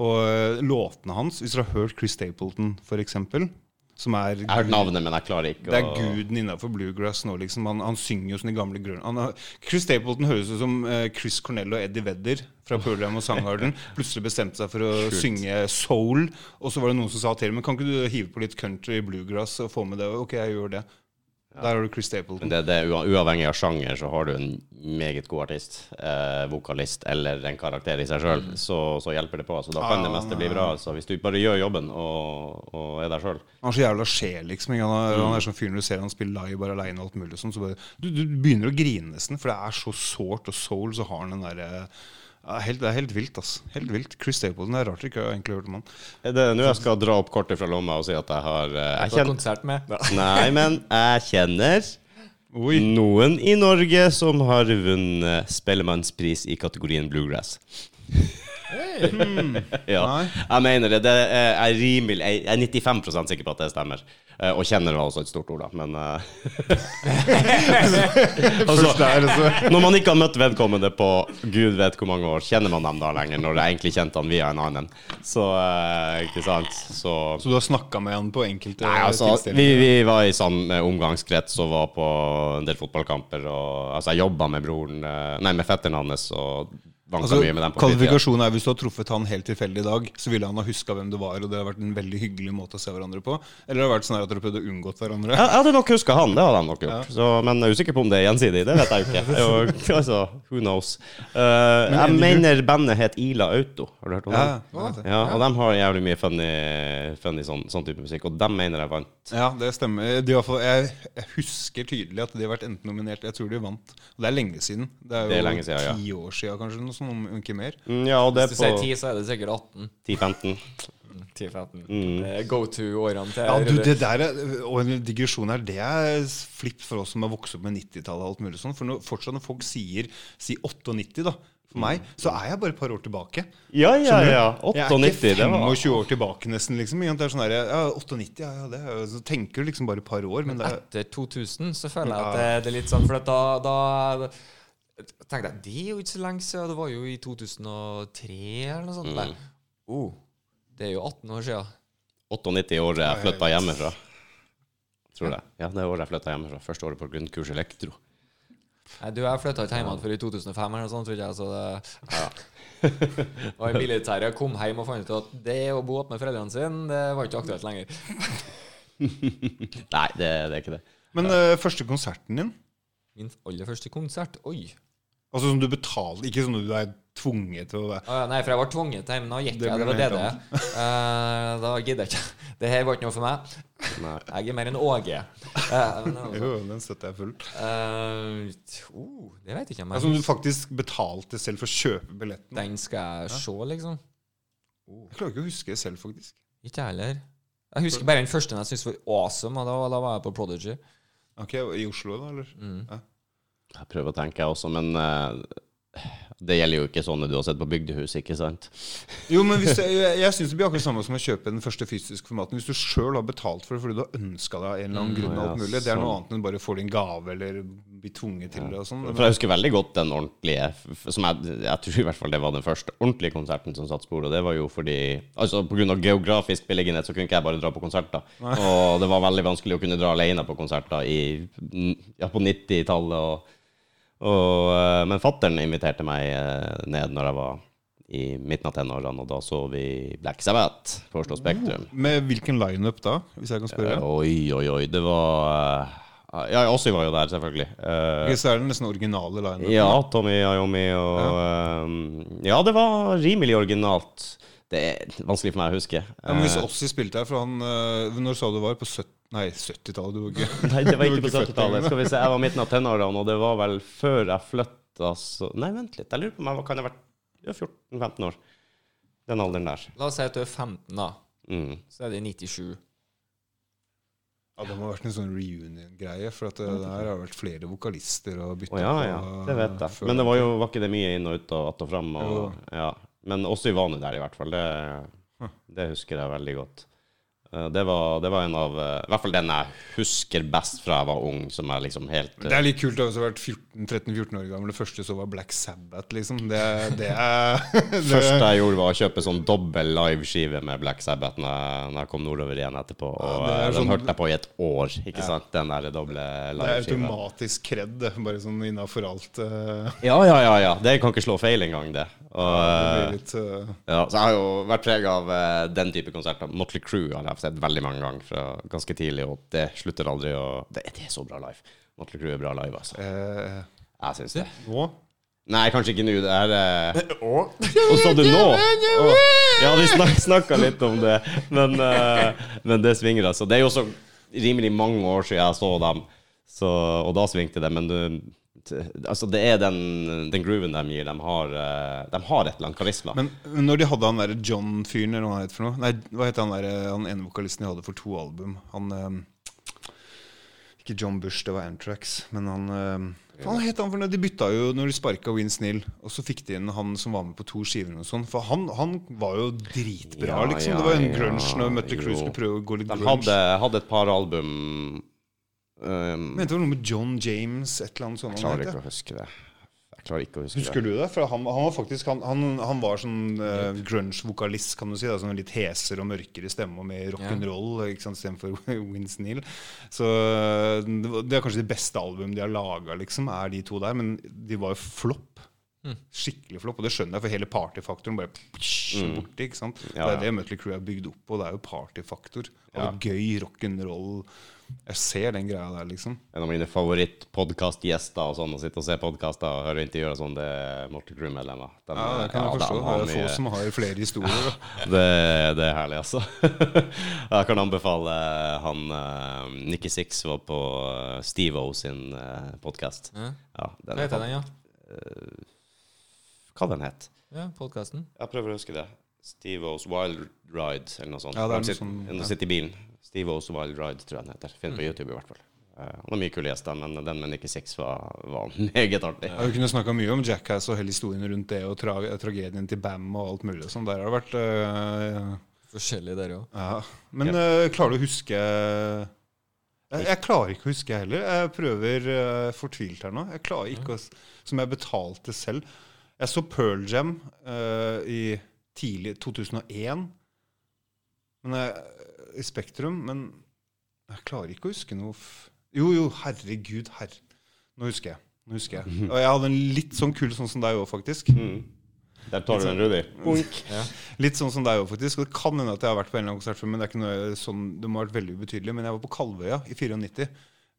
Og eh, låtene hans, hvis dere har hørt Chris Stapleton, eksempel, som er Jeg har hørt navnet, men jeg klarer ikke det er guden innafor bluegrass nå, liksom. Han, han synger jo som de gamle grønne Chris Stapleton høres ut som eh, Chris Cornell og Eddie Vedder fra Pearl og Sangharden. Plutselig bestemte seg for å synge soul, og så var det noen som sa til ham Men kan ikke du hive på litt country bluegrass og få med det? Ok, jeg gjør det. Der har du Chris Stapleton. Det, det, er uavhengig av sjanger, så har du en meget god artist, eh, vokalist eller en karakter i seg sjøl, så, så hjelper det på. Så da kan ah, det meste bli er- bra. Altså, hvis du bare gjør jobben og, og er deg sjøl Han har så jævla sjel, liksom. Han er, han er sånn fyr når du ser han spiller live bare aleine og alt mulig sånn, så bare du, du begynner å grine nesten, for det er så sårt og soul, så har han den derre ja, helt, Det er helt vilt, ass. Helt vilt. Chris Stapleton, det er rart jeg ikke har egentlig hørt om han. Er det nå jeg skal dra opp kortet fra lomma og si at jeg har eh, jeg kjenner, konsert med. Nei, men jeg kjenner Oi. noen i Norge som har vunnet Spellemannspris i kategorien bluegrass. ja, jeg mener det. det er, rimelig, jeg er 95 sikker på at det stemmer. Eh, Og kjenner var også et stort ord, da, men eh, altså, der, så. Når man ikke har møtt vedkommende på gud vet hvor mange år, kjenner man dem da lenger, når jeg egentlig kjente han via en annen. Så, eh, ikke sant. Så Så du har snakka med han på enkelte Nei, altså, vi, tilstelninger? vi var i samme omgangskrets og var på en del fotballkamper. Og, altså, jeg jobba med broren Nei, med fetteren hans og Altså, mye med dem på fritida. kvalifikasjonen er Hvis du har truffet han helt tilfeldig i dag, så ville han ha huska hvem du var, og det har vært en veldig hyggelig måte å se hverandre på? Eller har det vært sånn at dere prøvde å unngått hverandre? Jeg jeg hadde nok huska han, det hadde han nok gjort. Så, men jeg er usikker på om det er gjensidig. Det vet jeg jo ikke. Og, altså, who knows. Eh, jeg mener bandet het Ila Auto. Har du hørt om Ja, dem? ja, jeg. Ja, og de har jævlig mye funny, funny sånn, sånn type musikk, og dem mener jeg vant. ja, det stemmer. De, fall- jeg, jeg husker tydelig at de har vært enten nominert Jeg tror de vant. Og det er lenge siden. Det er jo Det er siden, ja. ti år siden, kanskje, sånt, om ikke mer. Mm, Ja, og det Hvis du sier 10, så er det sikkert 18. 10-15. 10-15. Mm. Det er Go to-årene til Ja, du, det der er, Og en digresjon her, det er flipp for oss som har vokst opp med 90-tallet og alt mulig sånn. For når, fortsatt når folk sier si 98, da, for meg, så er jeg bare et par år tilbake. Ja, ja, ja. Jeg er 98, ikke det var 25 år tilbake nesten, liksom. Det er sånn her, ja, 98, ja, ja, det er, Så tenker du liksom bare et par år, men det er Etter 2000 så føler jeg at det, det er litt sånn For da, da tenkte jeg Det er jo ikke så lenge siden. Det var jo i 2003 eller noe sånt. Mm. Oh, det er jo 18 år siden. 98 år jeg flytta hjemmefra. Tror det. Ja, det året jeg flytta hjemmefra. Første året på grunnkurs elektro. Nei, du, jeg flytta ikke hjemmefra før i 2005 eller noe sånt, tror jeg. Så det, og i militæret kom hjem og fant ut at det å bo opp med foreldrene sine, det var ikke aktuelt lenger. Nei, det, det er ikke det. Men uh, første konserten din, Min aller første konsert Oi. Altså som du betaler, ikke sånn at du er tvunget til å det. Ah, ja, nei, for jeg var tvunget hjem. Nå gikk Det jeg. Det var det det. Eh, da gidder jeg ikke. Det her var ikke noe for meg. Nei. Jeg er mer enn Åge. Uh, men altså, Jo, den støtter jeg fullt. Uh, oh, det vet jeg ikke om Altså, om du faktisk betalte selv for å kjøpe billetten. Den skal jeg se, liksom. Jeg klarer ikke å huske det selv, faktisk. Ikke jeg heller. Jeg husker bare den første jeg syntes var awesome, og da, da var jeg på Prodigy. Ok, I Oslo, da? eller? Mm. Jeg prøver å tenke, jeg også, men uh, det gjelder jo ikke sånne du har sett på bygdehus, ikke sant? Jo, men hvis jeg, jeg syns det blir akkurat samme som å kjøpe den første fysiske formaten. Hvis du sjøl har betalt for det fordi du har ønska deg av en eller annen Mm, grunn, ja, alt mulig, det er noe sånn. annet enn bare får din gave eller bli tvunget til det og sånn. For jeg husker veldig godt den ordentlige som jeg, jeg tror i hvert fall det var den første ordentlige konserten som satt spor, og det var jo fordi Altså pga. geografisk beliggenhet så kunne ikke jeg bare dra på konserter. Og det var veldig vanskelig å kunne dra alene på konserter i, ja, på 90-tallet. Og, og, eh, men fattern inviterte meg eh, ned når jeg var i midten av tenårene, og da så vi Black Sabbath på Oslo Spektrum. Med hvilken lineup da, hvis jeg kan spørre? Eh, Oi, oi, oi. Det var Ja, Ossi var jo der, selvfølgelig. Eh, okay, så er det nesten originale lineup. ja, Tommy Iommi og ja. ja, det var rimelig originalt. Det er vanskelig for meg å huske. Ja, men hvis Ossi spilte her, for han Når sa du var? På 70 Nei, 70-tallet. Du var ikke Nei, det var ikke på 70-tallet. Skal vi se, Jeg var midten av tenårene, og det var vel før jeg flytta så Nei, vent litt. Jeg lurer på om jeg kan ha vært ja, 14-15 år. Den alderen der. La oss si at du er 15, da. Mm. Så er det 97. Ja, Det må ha vært en sånn reunion-greie. For at det der har vært flere vokalister og bytta Å ja, ja. Det vet jeg. før. Men det var jo var ikke det mye inn og ut og att og fram. Og, ja. Men også i vanlig der, i hvert fall. Det, det husker jeg veldig godt. Eh, Det var, det var en av eh, I hvert fall den jeg husker best fra jeg var ung, som er liksom helt Det er litt kult å ha vært 13-14 år gammel. Det første så var Black Sabbath, liksom. Det, det er Det første jeg gjorde, var å kjøpe sånn dobbel liveskive med Black Sabbath når jeg, når jeg kom nordover igjen etterpå. Og er eh, den sånn- hørte jeg på i et år, ikke sant? Den der doble Det er automatisk kred. Bare sånn innafor alt. Ja, ja, ja, ja. Det kan ikke slå feil engang, det. Og, det eh, litt uh... Ja, så jeg har jo vært preg av uh, den type konserter. Motley Crue har jeg sett veldig mange ganger fra ganske tidlig, og det slutter aldri å Det, det er så bra live. Motley Crue er bra live, altså. øh, Jeg syns det. Nå? Nei, kanskje ikke nå. Det er eh... Og sa du nå? Å. Ja, vi snak, snakka litt om det, men, eh, men det svinger, altså. Det er jo også rimelig mange år siden jeg så dem, så, og da svingte det, men du Altså, det er den, den grooven de gir. De har, eh, de har et eller annet karisma. Men når de hadde han derre John-fyren, eller hva han het for noe Nei, hva het han der, han ene vokalisten de hadde for to album? Han øh, Ikke John Bush, det var Antrax, men han øh, Hva het han for noe? De bytta jo når de sparka Wins Neal, og så fikk de inn han som var med på to skiver og sånn. For han, han var jo dritbra, Ja, liksom. ja, det var en ja, grunge når vi møtte jo. skulle prøve å gå litt De grunge. hadde, hadde et par album um, mente du noe med John James, et eller annet sånt. Jeg klarer ikke å huske det. Jeg klarer ikke å huske Husker det. du det? For han, han var faktisk Han, han, han var sånn uh, grunge-vokalist, kan du si. Da, sånn litt heser og mørkere stemme og mer rock'n'roll sant, istedenfor Vince Hill. Så det, er kanskje det beste albumet de har laga, liksom, er de to der. Men de var jo flopp. Skikkelig flopp. Og det skjønner jeg, for hele partyfaktoren bare psh, borti. ikke sant? Ja, Ja, Det er det Mutley Crew er bygd opp på. Det er jo partyfaktor. Og Ja. gøy rock'n'roll. Jeg ser den greia der, liksom. En av mine favoritt-podkastgjester og sånn, å sitte og se podkaster og høre intervjuer og sånn, det er Morten Crew-medlemmer. De- Ja, det kan jeg ja, forstå. de Det har er få som har flere historier. Det, det er herlig, altså. jeg kan anbefale han uh, Nikki Six var på uh, Steve-O sin uh, podkast. Ja. Ja, den Hva heter den, ja? Hva den het Ja, podkasten. Jeg prøver å huske det. Steve-O's Wild Ride, eller noe sånt. Ja, det er noe sitter, sånn- han sitter i bilen. Steve-O's Wild Ride, tror jeg den heter. Finn på YouTube, i hvert fall. Eh, han har mye kule gjester, men den med Nikki Six var, var meget artig. Ja, vi kunne snakka mye om Jackass og hele historien rundt det, og tra tragedien til Bam og alt mulig. Sånn. Der har det vært uh, Forskjellig der òg. ja. Men uh, klarer du å huske jeg, jeg klarer ikke å huske, jeg heller. Jeg prøver uh, fortvilt her nå. Jeg klarer ikke å, Som jeg betalte selv. Jeg så Pearl Jam i tidlig 2001 men jeg, i Spektrum, men jeg klarer ikke å huske noe f Jo, jo, herregud, herr. Nå husker jeg. Nå husker jeg. Og jeg hadde en litt sånn kul sånn som deg òg, faktisk. Mm. Der tar du den, Rudi. Ja. Litt sånn som deg òg, faktisk. Og det kan hende at jeg har vært på en eller annen konsert før, men det er ikke noe sånn, det må ha vært veldig ubetydelig. Men jeg var på Kalvøya i 94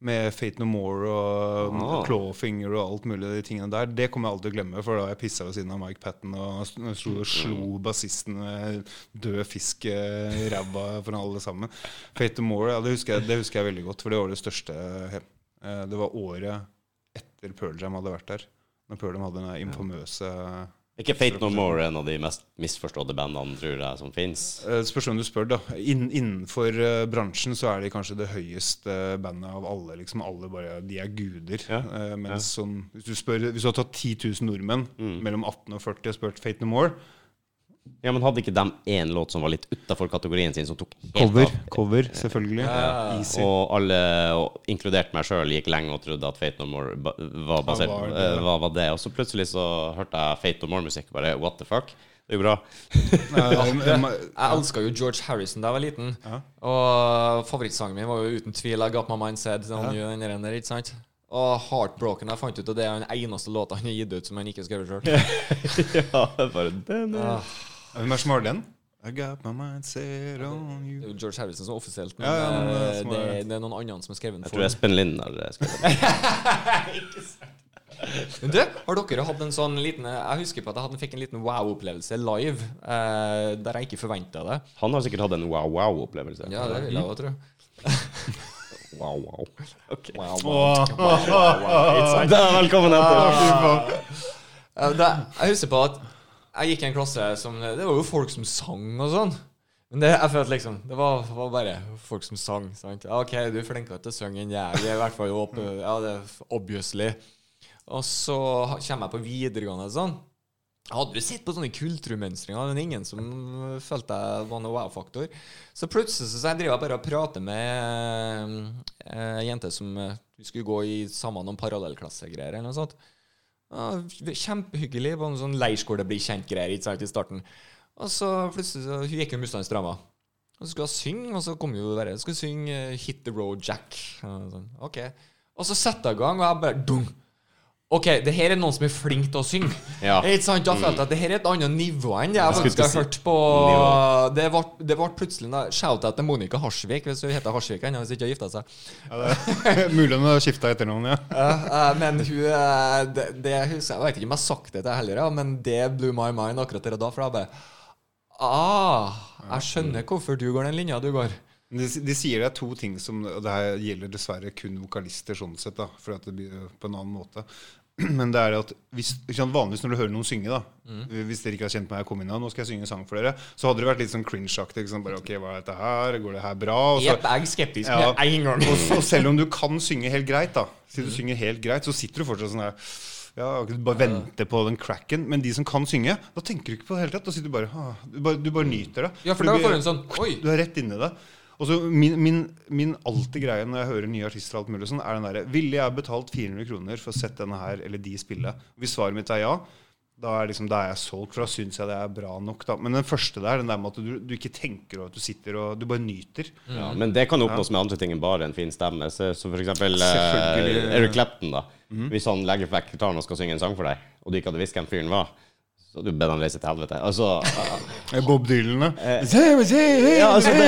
med Fate No More og Ah. Clawfinger og alt mulig. de tingene der Det kommer jeg aldri til å glemme, for da jeg pissa ved siden av Mike Patten og slo, slo, slo bassisten med død fisk eh, i ræva for alle sammen. Fate No More, ja, det husker, jeg, det husker jeg veldig godt, for det var det største eh, Det var året etter Pearl Jam hadde vært der. Når Pearl Jam hadde den infamøse ikke Fate No More en av de mest misforståtte bandene, tror jeg, som fins? Eh, Spørs hvem du spør, da. Inn, innenfor uh, bransjen så er de kanskje det høyeste bandet av alle. Liksom alle bare, De er guder. Ja, Uh, mens sånn, hvis, du spør, hvis du har tatt 10 000 nordmenn mellom 18 og 40 og spurt Fate No More Ja, men hadde ikke de én låt som var litt utafor kategorien sin, som tok helt Cover, av? cover selvfølgelig. Easy. Og alle, og inkludert meg sjøl, gikk lenge og trodde at Fate No More ba- var basert var på det. eh, hva var det. Og så plutselig så hørte jeg Fate No More-musikk. Bare what the fuck? Det er jo bra. Jeg elska jo George Harrison da jeg var liten. Og favorittsangen min var jo uten tvil I Got My Mind Said. Han gjør den der, ikke sant? Og Heartbroken jeg fant ut og det er den eneste låta han har gitt ut som han ikke har skrevet sjøl. ja, bare den er- Hvem er som har den? I got my mind set on you. Det er jo George Harrison som er offisielt, men Ja, ja, men det er eh, det, er- det er noen andre som har skrevet den Jeg tror Espen Lind har eh, skrevet den. Du, har dere hatt en sånn liten Jeg husker på at jeg hadde, fikk en liten wow-opplevelse live, eh, der jeg ikke forventa det. Han har sikkert hatt en wow-wow-opplevelse. Ja, det vil jeg òg tro. Wow, wow. Ok. Wow, wow, wow, wow, wow. Da, velkommen etter. Jeg husker på at jeg gikk i en klasse som Det var jo folk som sang og sånn. Men det, jeg følte liksom Det var, var bare folk som sang. Sant? OK, du er flinkere til å synge enn jeg. Vi er i hvert fall opp, Ja, det er obviously. Og så kommer jeg på videregående sånn. Jeg hadde jo sett på sånne kulturmønstringer, men ingen som øh, følte jeg var noe wow-faktor. Så plutselig så jeg driver jeg bare og prater med ei jente som Vi skulle gå i sammen om parallellklassegreier eller noe sånt. Ja, kjempehyggelig. På en sånn leirskole blir kjent-greier ikke sant, i starten. Og så plutselig så, Hun gikk jo motstandsdrama. Og så skulle hun synge, og så kom jo det Skulle synge eh, 'Hit the Road Jack'. Og, sånn, ok Og så setter hun i gang, og jeg bare dung. OK, det her er noen som er flink til å synge. Ja. Ikke sant? Da følte jeg at det her er et annet nivå enn det jeg faktisk har hørt på. Det ble, det ble plutselig en Shout-out til Monica Harsvik, hvis hun heter Harsvik ennå, hvis ikke har gifta seg. Ja, det er Mulig hun har skifta etternavn, ja. Ja, eh, men hun eh, det, det Jeg Jeg vet ikke om jeg har sagt det til heller, ja, men det blew my mind akkurat der og da. For jeg bare Ah, jeg skjønner hvorfor du går den linja du går. De, de sier det er to ting som Og det her gjelder dessverre kun vokalister sånn sett, da, for at det blir på en annen måte. Men det er at hvis, vanligvis når du hører noen synge, da hvis dere ikke har kjent meg, jeg kom inn nå skal jeg synge en sang for dere, så hadde det vært litt sånn cringe-aktig. ikke ok, hva er dette her, Går det her bra? Og så, jeg er skeptisk Ja. en gang. og, og selv om du kan synge helt greit, da Si du synger helt greit, så sitter du fortsatt sånn her ja, bare venter på den cracken. Men de som kan synge, da tenker du ikke på det hele tatt. Da sitter du bare ah, Du bare, du bare nyter det. Ja, for da får du en sånn Oi! du er rett inni det. Og så min, min, min alltid greie når jeg hører nye artister, alt mulig sånn, er den derre Ville jeg betalt 400 kroner for å sett denne her eller de spille? Hvis svaret mitt er ja, da er, liksom, da er jeg solgt, for da syns jeg det er bra nok. Da. Men den første der, den der med at du, du ikke tenker over at du sitter og Du bare nyter. Ja, men det kan oppnås med andre ting enn bare en fin stemme. Så, så for eksempel eh. Eric Clapton, da. Hvis han legger vekk gitaren og skal synge en sang for deg, og du ikke hadde visst hvem fyren var, så hadde du bedt han reise til helvete. Altså, Eh, Bob Dylan, da. ja, altså det,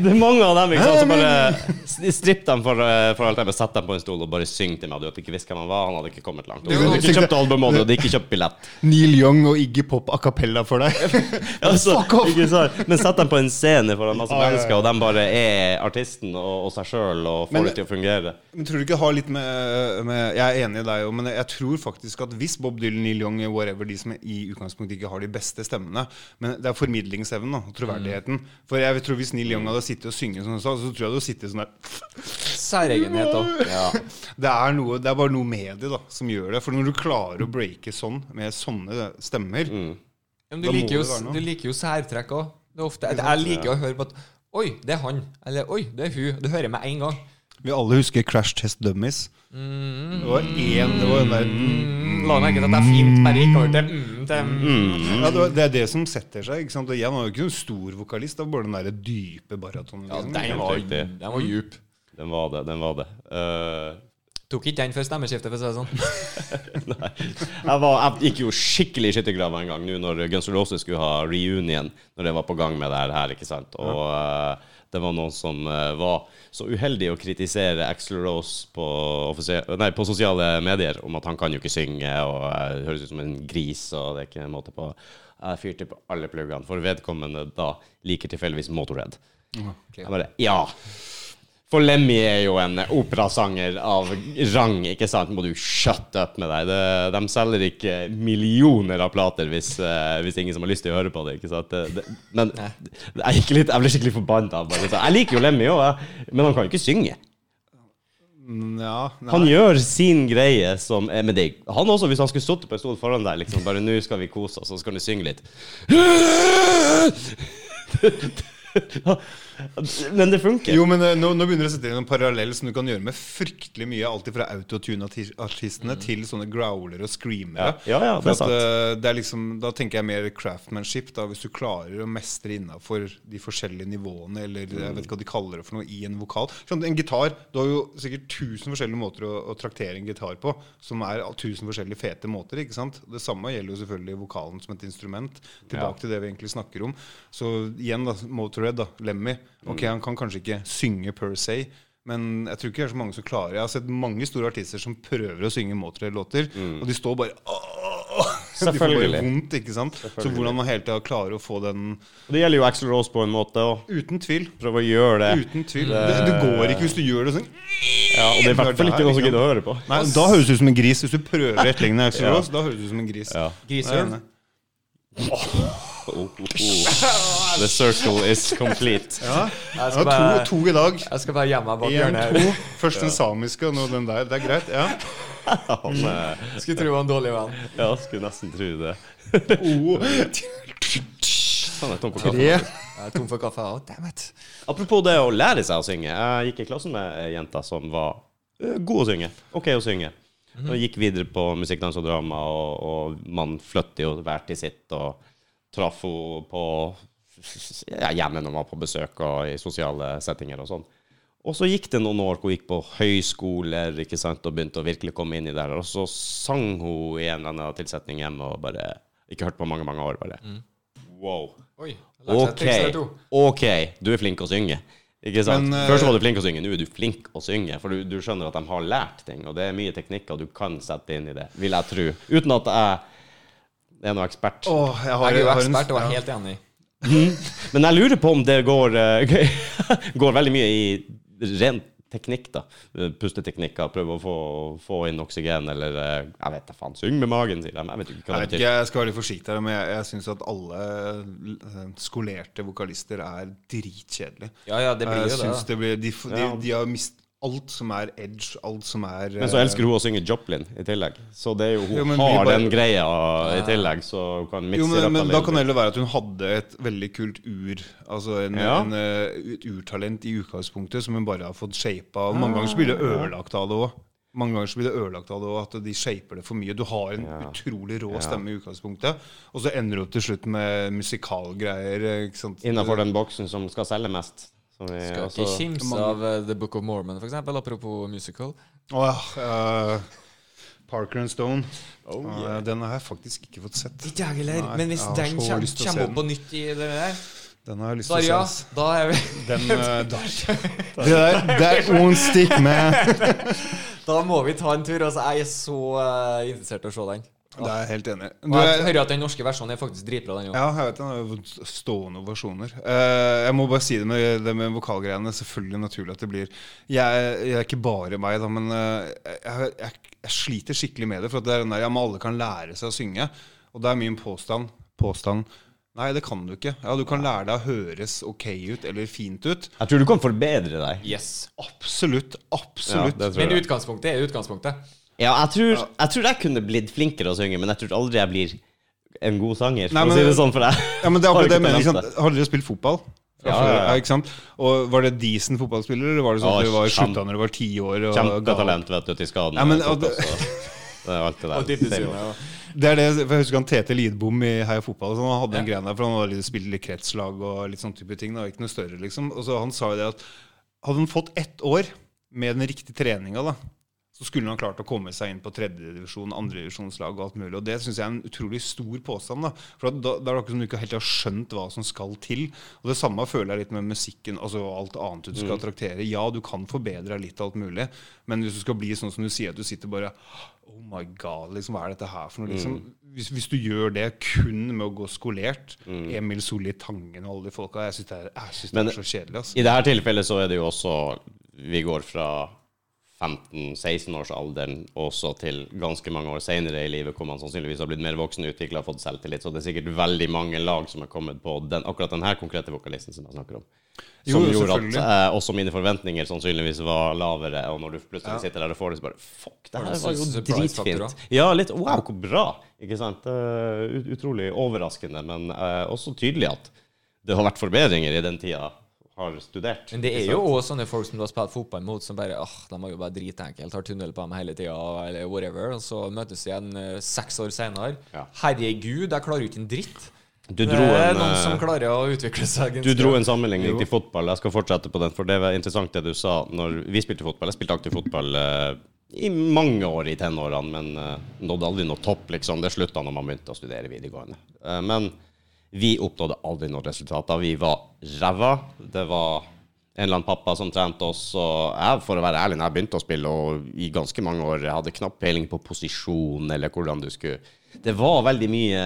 det er mange av dem, ikke sant. Så bare stripp dem for, eh, for alt det, sett dem på en stol og bare syng til meg. Du hadde ikke visst hvem han var, han hadde ikke kommet langt. Du hadde ikke kjøpt album, og du hadde ikke kjøpt billett. Neil Young og Iggy Pop a cappella for deg. Altså, ikke sant? Men sett dem på en scene foran masse mennesker, og de bare er artisten og, og seg sjøl og får Men- det til å fungere. Men tror du ikke har litt med, med Jeg er enig i deg, men jeg tror faktisk at hvis Bob Dylan, Neil Young, whatever, de som er i utgangspunktet ikke har de beste stemmene Men det er formidlingsevnen og troverdigheten. For jeg tror hvis Neil Young hadde sittet og synget sånn, så tror jeg det hadde sittet sånn der Særegenhet òg. det er, noe, det er bare noe med det da, som gjør det. For når du klarer å breake sånn, med sånne stemmer Mm. Men du liker, jo, det du liker jo særtrekk òg. Jeg liker å høre på at Oi, det er han. Eller oi, det er hun. Du hører med en gang. Vi alle husker Crash Test Dummies. Det var én Det var den der Mm, la merke til at det er fint, bare ikke over til mm, til mm. ja, det, er det som setter seg. ikke sant? Og jeg var jo ikke noen stor vokalist. Det var bare den der dype baratonen. Ja, liksom. den var, den var djup. Den var det. Den var det. Uh, Tok ikke den før stemmeskiftet, for å si det sånn. Nei. Jeg, var, jeg gikk jo skikkelig i skyttergrava en gang nå når Guns N' Roses skulle ha reunion, når det var på gang med det her, ikke sant. Og eh, det var noen som eh, var så uheldig å kritisere Axl Rose på, nei, på sosiale medier om at han kan jo ikke synge og uh, høres ut som en gris, og det er ikke en måte på Jeg fyrte på alle pluggene, for vedkommende da liker tilfeldigvis Motorhead. Jeg bare Ja! For Lemmy er jo en operasanger av rang, ikke sant? Må du shut up med deg. Det, de selger ikke millioner av plater hvis, uh, hvis ingen som har lyst til å høre på det. ikke sant? Det, det, men jeg, litt, jeg ble skikkelig forbanna. bare så- Jeg liker jo Lemmy òg, men han kan jo ikke synge. Mm, Ja, nei. Han gjør sin greie som er med deg. Han også, hvis han skulle sittet på en stol foran deg, liksom bare 'Nå skal vi kose oss', og så skal du synge litt. Men det funker. Jo, men eh, nå, nå begynner det å sette inn en parallell som du kan gjøre med fryktelig mye. Alt fra autotune-artistene til sånne growlere og screamere. Ja, ja, ja, det er sant. at, eh, det er liksom, da tenker jeg mer craftmanship. Da, hvis du klarer å mestre innafor de forskjellige nivåene, eller jeg vet ikke hva de kaller det for noe, i en vokal. Sånn, en gitar, Du har jo sikkert tusen forskjellige måter å, å traktere en gitar på, som er tusen forskjellige fete måter. ikke sant? Det samme gjelder jo selvfølgelig vokalen som et instrument. Tilbake Ja. til det vi egentlig snakker om. Så igjen, da, Motorhead, da, Lemmy. Ok, Han kan kanskje ikke synge per se, men jeg tror ikke det er så mange som klarer Jeg har sett mange store artister som prøver å synge Motorhead-låter, og de står bare Åh! De får bare vondt, ikke sant? Så hvordan man hele tida klarer å få den Og Det gjelder jo Axel Rose på en måte, òg. Uten tvil. Prøv å gjøre det. Uten tvil. Det, det går ikke hvis du gjør det sånn. Ja, og det er i hvert fall ikke noe som gidder å høre på. Nei, Da høres du ut som en gris. Hvis du prøver å etterligne Axel Ja. Rose, da høres du ut som en gris. Ja. Griser. Oh, oh, oh. The circle is complete. Ja, Jeg skal to, bare, to i dag. jeg skal bare gjemme bak hjørnet her. Først den samiske, og nå den der. Det er greit. Ja. Han, eh, Skulle tro det var en dårlig venn. ja, skulle nesten tro det. Sånn, jeg er tom for kaffe. Tre. Jeg er tom for kaffe. Oh, damn it. Apropos det å lære seg å synge. Jeg gikk i klassen med ei jente som var eh, god å synge. OK å synge. Og gikk videre på musikk, dans og drama, og, og man flyttet jo hver til sitt. Og traff henne på ja, hjemme når man var på besøk og i sosiale settinger og sånn. Og så gikk det noen år hvor hun gikk på høyskoler ikke sant, og begynte å virkelig komme inn i det. her. Og så sang hun i en eller annen tilsetning hjemme og bare Ikke hørt på mange, mange år. bare Wow. Oi. OK, ok, du er flink å synge. Ikke sant? Men, eh, Før var du flink å synge, nå er du flink å synge. For du, du skjønner at de har lært ting, og det er mye teknikker du kan sette inn i det, vil jeg tro. Uten at jeg er noe ekspert. Oh, jeg, har, Jeg er jo har en- ekspert og er ja. helt enig. Men jeg lurer på om det går, eh, går veldig mye i ren teknikk, da. Pusteteknikker, prøve å få, få inn oksygen, eller eh, jeg vet da faen. Syng med magen, sier de. Jeg vet ikke hva det betyr. jeg skal være litt forsiktig her, men jeg, jeg syns at alle eh, skolerte vokalister er dritkjedelige. Ja, ja, det blir jo det. det de, de, Ja. de har mist alt som er edge, alt som er Men så elsker hun å synge Joplin i tillegg. Så det er jo, hun Jo, har bare- den greia i tillegg, så hun kan mikse det opp men. Da kan det heller være at hun hadde et veldig kult ur Altså en, Ja. en, eh, et urtalent i utgangspunktet som hun bare har fått shapa. Mange ganger så blir det ødelagt av det òg. Mange ganger så blir det ødelagt av det også, at de shaper det for mye. Du har en Ja. utrolig rå Ja. stemme i utgangspunktet, og så ender du opp til slutt med musikalgreier. Innafor den boksen som skal selge mest. Som vi Skal også- ikke kimse av uh, The Book of Mormon, for eksempel, apropos musical. Oh, ja. uh, Parker and Stone. Oh, yeah. uh, den har jeg faktisk ikke fått sett. Ikke jeg heller. Men hvis den kommer, kommer opp på nytt i det der, Den har jeg lyst til å se. da er vi Den, eh, det der, that won't stick, man. Da må vi ta en tur. Altså, jeg er så eh, interessert i å se den. Det er jeg helt enig i. Jeg hører at den norske versjonen er faktisk dritbra, den òg. Ja, jeg vet den har stående ovasjoner. Uh, jeg må bare si det med, det med vokalgreiene. Selvfølgelig naturlig at det blir Jeg, jeg er ikke bare meg, da, men uh, jeg, jeg, jeg sliter skikkelig med det. For at det er den der, ja, men alle kan lære seg å synge. Og det er min påstand. Påstand. Nei, det kan du ikke. Ja, Du kan lære deg å høres ok ut eller fint ut. Jeg tror du kan forbedre deg. Yes. Absolutt. Absolutt. Ja, Men utgangspunktet er utgangspunktet. Ja, jeg tror, jeg tror jeg kunne blitt flinkere å synge, men jeg tror aldri jeg blir en god sanger. For Nei, å si det sånn for deg. Ja, men det er Har akkurat det jeg mener. Ikke sant? Har dere spilt fotball? Ja, ja, ja. ikke sant? Og Var det decent fotballspiller, eller var det sånn at du var slutta når dere var ti år? Og Kjempetalent, vet du, til skaden. Ja, men, og det- det er alt det der. Det er det, for Jeg husker han Tete Lidbom i Heia Fotball. Så han hadde en greie der, for han hadde litt- spilt litt kretslag og litt sånn type ting. Da, ikke noe større liksom Og så Han sa jo det at hadde han fått ett år med den riktige treninga, da så skulle han klart å komme seg inn på tredjedivisjon, andredivisjonslag og alt mulig. Og det syns jeg er en utrolig stor påstand. da For da, da er det akkurat som du ikke helt har skjønt hva som skal til. Og det samme føler jeg litt med musikken, altså alt annet du skal traktere. Ja, du kan forbedre litt alt mulig, men hvis du skal bli sånn som du sier, at du sitter bare Oh my god, liksom, hva er dette her for noe? Liksom, hvis, hvis du gjør det kun med å gå skolert, Emil Solli Tangen og alle de folka Jeg syns det, det Men- er så kjedelig. Altså. I dette tilfellet så er det jo også vi går fra 15-16-årsalderen også til ganske mange år senere i livet, hvor man sannsynligvis har blitt mer voksen, utvikla, fått selvtillit. Så det er sikkert veldig mange lag som har kommet på den, akkurat denne konkrete vokalisten som jeg snakker om. Som jo, gjorde at eh, også mine forventninger sannsynligvis var lavere. Og når du plutselig sitter der og får det, så bare Fuck, det her var jo dritfint. Ja, litt Wow, hvor bra! Ikke sant? Uh, utrolig overraskende, men uh, også tydelig at det har vært forbedringer i den tida har studert. Men det er jo òg sånne folk som du har spilt fotball mot, som bare åh, de har jo bare dritenkelt, har tunnel på dem hele tida, eller whatever, og så møtes de igjen uh, seks år senere. Ja. Herregud, jeg klarer jo ikke en dritt. Du Det dro er en, noen eh, som klarer å utvikle seg. Du dro en sammenligning til fotball. Jeg skal fortsette på den, for det var interessant det du sa når vi spilte fotball. Jeg spilte aktiv fotball uh, i mange år i tenårene, men uh, nådde aldri noe topp, liksom. Det slutta når man begynte å studere videregående. Uh, men vi oppnådde aldri noen resultater. Vi var ræva. Det var en eller annen pappa som trente oss, og jeg, for å være ærlig, når jeg begynte å spille, og i ganske mange år jeg hadde knapt peiling på posisjon eller hvordan du skulle Det var veldig mye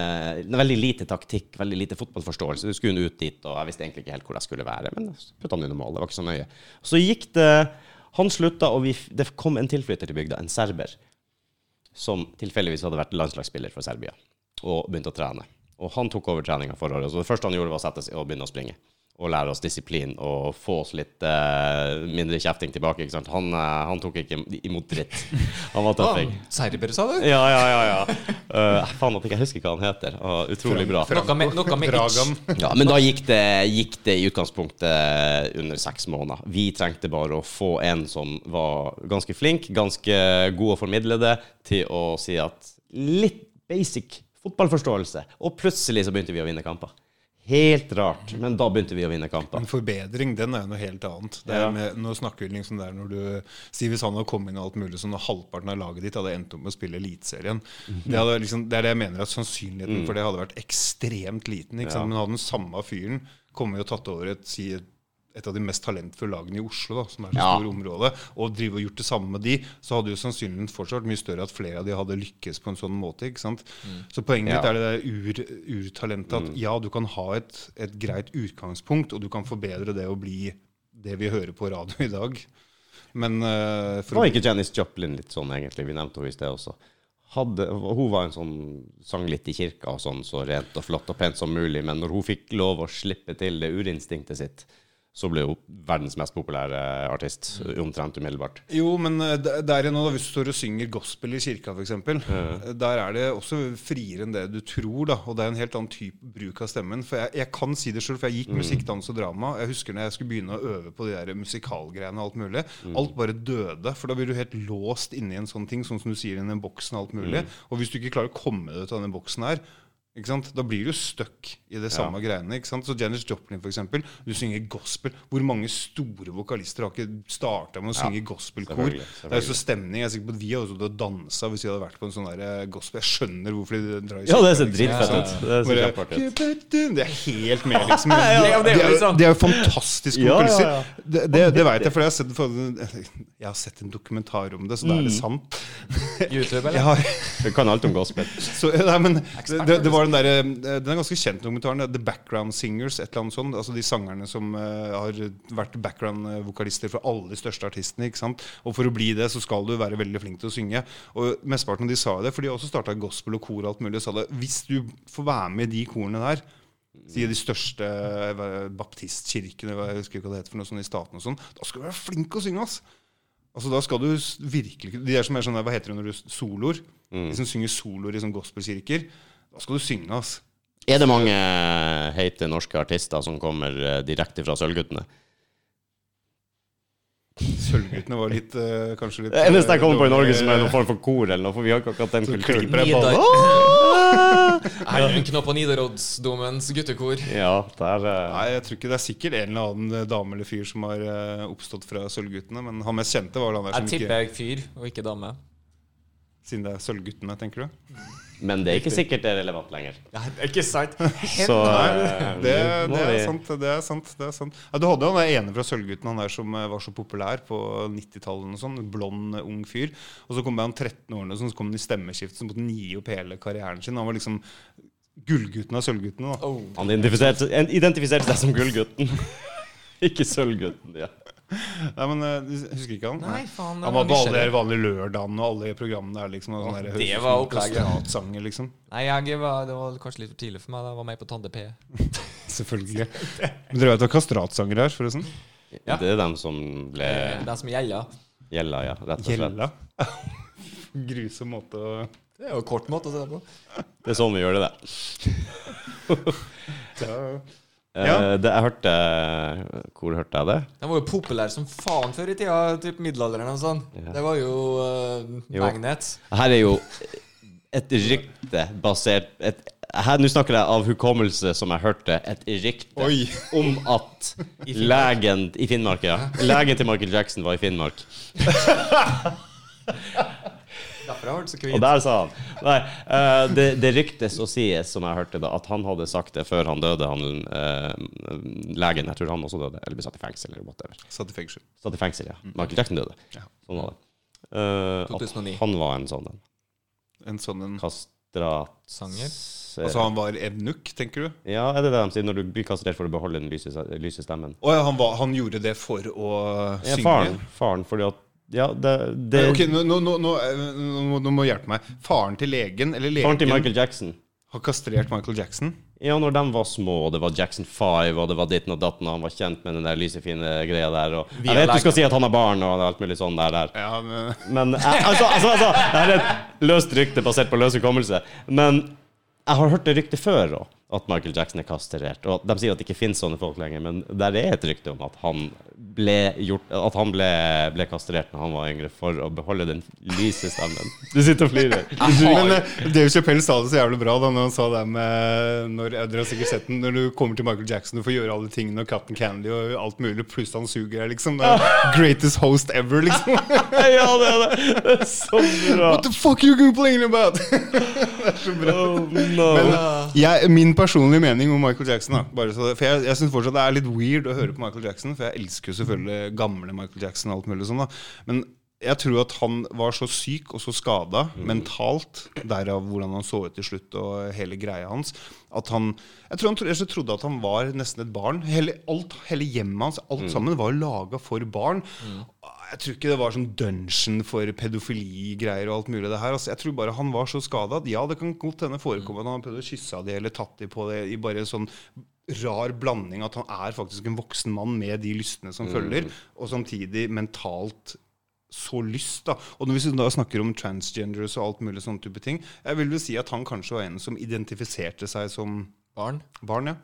Veldig lite taktikk, veldig lite fotballforståelse. Du skulle ut dit, og jeg visste egentlig ikke helt hvor jeg skulle være, men putta han under mål. Det var ikke så nøye. Så gikk det Han slutta, og vi, det kom en tilflytter til bygda, en serber, som tilfeldigvis hadde vært landslagsspiller for Serbia, og begynte å trene. Og han tok over treninga for året. Så det første han gjorde, var å sette seg og begynne å springe. Og lære oss disiplin og få oss litt uh, mindre kjefting tilbake. Ikke sant? Han, uh, han tok ikke imot dritt. Han var tøffing. Ah, Serber, sa du? Ja, ja, ja. ja. Uh, faen at jeg ikke husker hva han heter. Utrolig bra. Noe med, noe med Ja, men da gikk det, gikk det i utgangspunktet under seks måneder. Vi trengte bare å få en som var ganske flink, ganske god å formidle det, til å si at litt basic fotballforståelse. Og plutselig så begynte vi å vinne kamper. Helt rart, men da begynte vi å vinne kamper. En forbedring, den er jo noe helt annet. Det Ja. med, nå snakker vi liksom der når du sier hvis han hadde kommet inn og alt mulig, så når halvparten av laget ditt hadde endt opp med å spille Eliteserien det, liksom, det er det jeg mener at sannsynligheten for det hadde vært ekstremt liten. Sant? Men hadde den samme fyren kommet og tatt over et, si, et, et av de mest talentfulle lagene i Oslo, da, som er så Ja. stort område, og drive og gjort det samme med de, så hadde jo sannsynligheten fortsatt mye større at flere av de hadde lykkes på en sånn måte. ikke sant? Så poenget Ja. mitt er det der ur, urtalentet at ja, du kan ha et, et greit utgangspunkt, og du kan forbedre det å bli det vi hører på radio i dag. Men uh, Var ikke Janis Joplin litt sånn, egentlig? Vi nevnte henne i sted også. Hadde, hun var en sånn sang litt i kirka og sånn, så rent og flott og pent som mulig, men når hun fikk lov å slippe til det urinstinktet sitt, så ble hun verdens mest populære artist omtrent umiddelbart. jo, men eh, der nå, hvis du står og synger gospel i kirka f.eks., mm. der er det også friere enn det du tror. da, Og det er en helt annen type bruk av stemmen. For jeg, jeg kan si det sjøl, for jeg gikk musikk, dans og drama. Jeg husker når jeg skulle begynne å øve på de der musikalgreiene og alt mulig. Alt bare døde. For da blir du helt låst inni en sånn ting, sånn som du sier, i den boksen og alt mulig. Og hvis du ikke klarer å komme deg ut av denne boksen her, ikke sant? Da blir du stuck i det samme greiene. ikke sant? Så Janis Joplin, for eksempel, du synger gospel. Hvor mange store vokalister har ikke starta med å synge gospelkor? Det er jo så stemning. Jeg er sikker på at Vi hadde også og dansa hvis vi hadde vært på en sånn der eh, gospel. Jeg skjønner hvorfor de drar i Ja, det ser liksom. dritfett ut. Det det er helt med, liksom. ja, De, det er de, er, liksom- jo fantastiske Ja, ja, ja. Det, det, det vet jeg, for jeg har, sett, for jeg har sett en dokumentar om det, så da Mm. er det sant. YouTube, Jeg eller? har, Du kan alt om gospel. så, nei, men det, det, det var den der, Den er ganske kjent, dokumentaren. The Background Singers. et eller annet sånt, altså De sangerne som eh, har vært background-vokalister for alle de største artistene. ikke sant? Og For å bli det så skal du være veldig flink til å synge. Og Mesteparten av de sa det, for de har også starta gospel og kor og alt mulig. og sa det, Hvis du får være med i de korene der, i de største eh, baptistkirkene, jeg husker ikke hva det heter for noe sånt i staten og sånn, da skal du være flink til å synge, ass! Altså Da skal du virkelig De der som er sånn, hva heter det når du soloer? De som synger soloer i sånn gospelkirker. Da skal du synge, ass. Er det mange heite norske artister som kommer eh, direkte fra Sølvguttene? Sølvguttene var litt eh, kanskje litt Det eneste jeg kommer på i Norge som er noen eh, form for kor eller noe, for vi har ikke akkurat den kulturen. jeg Nidar. knopp på Nidarosdomens guttekor? Ja, der eh, Nei, jeg tror ikke det er sikkert en eller annen eh, dame eller fyr som har eh, oppstått fra Sølvguttene. Men han mest kjente var han der som ikke Jeg tipper fyr, og ikke dame. Siden det er Sølvguttene, tenker du? Men det er ikke sikkert det er relevant lenger. Ja, ikke sant? Så eh, Det, det, er sant, det er sant. det er sant ja, Du hadde han der ene fra Sølvgutten han der som eh, var så populær på 90-tallet. og sånn, Blond, ung fyr. Og så kom han 13 årene, så kom han i stemmeskift, så måtte gi opp hele karrieren sin. Han var liksom gullgutten av Sølvguttene. Oh. Han identifiserte, identifiserte seg som gullgutten. ikke sølvgutten. Ja. Nei, men eh, du husker ikke han? Nei, faen. Han var på alle de vanlige lørdagene og alle programmene der, liksom. Og sånn der, det var opplegget. liksom. Nei, jeg var, det var kanskje litt for tidlig for meg. da. Jeg var med på Tande P. Selvfølgelig. Men dere vet hva kastratsanger er, forresten? Ja. Det er dem som ble De som gjelder. gjelda, ja. Rett og slett. Grusom måte å Det er jo kort måte å se det på. Det er sånn vi gjør det. ja. Eh, Ja. det jeg hørte Hvor hørte jeg det? Den var jo populær som faen før i tida, typ middelalderen og sånn. Ja. Det var jo uh, Jo. Magnet. Her er jo et rykte basert et, her, Nå snakker jeg av hukommelse, som jeg hørte. Et rykte Oi. om at I legen I Finnmark, ja. Legen til Michael Jackson var i Finnmark. Og der sa han Nei, uh, det, det ryktes og sies, som jeg hørte da, at han hadde sagt det før han døde, han uh, legen. Jeg tror han også døde, eller ble satt i fengsel, eller whatever. Satt i fengsel. Satt i fengsel, ja. Michael Jackson døde. Ja. Sånn var det. Eh, at han var en sånn en. En sånn en Kastrat... Sanger. Altså, han var evnuk, tenker du? Ja, er det det de sier når du blir kastrert for å beholde den lyse, lyse stemmen? Å ja, han, var, han gjorde det for å Ja, synge? faren. Faren, fordi at Ja, det, det ok, nå, nå, nå, nå, eh, nå, må- nå må du hjelpe meg. Faren til legen, eller legen, Faren til Michael Jackson. har kastrert Michael Jackson? Ja, når de var små, og det var Jackson 5, og det var ditten og datten, og han var kjent med den der lysefine greia der, og Vi Jeg er vet du skal si at han har barn, og alt mulig sånn der, der. Ja, men Men eh, altså, altså, altså, det er et løst rykte basert på løs hukommelse. Men jeg har hørt det ryktet før òg, at Michael Jackson er kastrert. Og de sier at det ikke finnes sånne folk lenger, men der er et rykte om at han ble, gjort, at han ble, ble kastrert når han var yngre, for å beholde den lyse stemmen. Du sitter og flirer. Men eh, Dave Chappelle sa det så jævlig bra da når han sa det med når, Dere har sikkert sett den når du kommer til Michael Jackson du får gjøre alle tingene og Captain Candy og alt mulig, pluss han suger deg, liksom. Det er greatest host ever, liksom. ja, det er det. Det er så bra. What the fuck are you complaining about? det er så bra. Oh, no. Men jeg, min personlige mening om Michael Jackson da, så, For jeg, jeg syns fortsatt det er litt weird å høre på Michael Jackson, for jeg elsker jo selvfølgelig gamle Michael Jackson og alt mulig sånn, da. Men jeg tror at han var så syk og så skada mentalt, derav hvordan han så ut til slutt og hele greia hans, at han Jeg tror han jeg trodde at han var nesten et barn. Hele, alt, hele hjemmet hans, alt sammen, var laga for barn. Jeg tror ikke det var sånn dungeon for pedofiligreier og alt mulig. det her altså, Jeg tror bare han var så skada at ja, det kan godt hende forekomme at han har prøvd å kysse av det eller tatt de på det i bare sånn rar blanding at han er faktisk en voksen mann med de lystene som følger, og samtidig mentalt så lyst, da. Og når vi da snakker om transgenders og alt mulig sånne type ting, jeg vil vel si at han kanskje var en som identifiserte seg som Barn. barn, ja.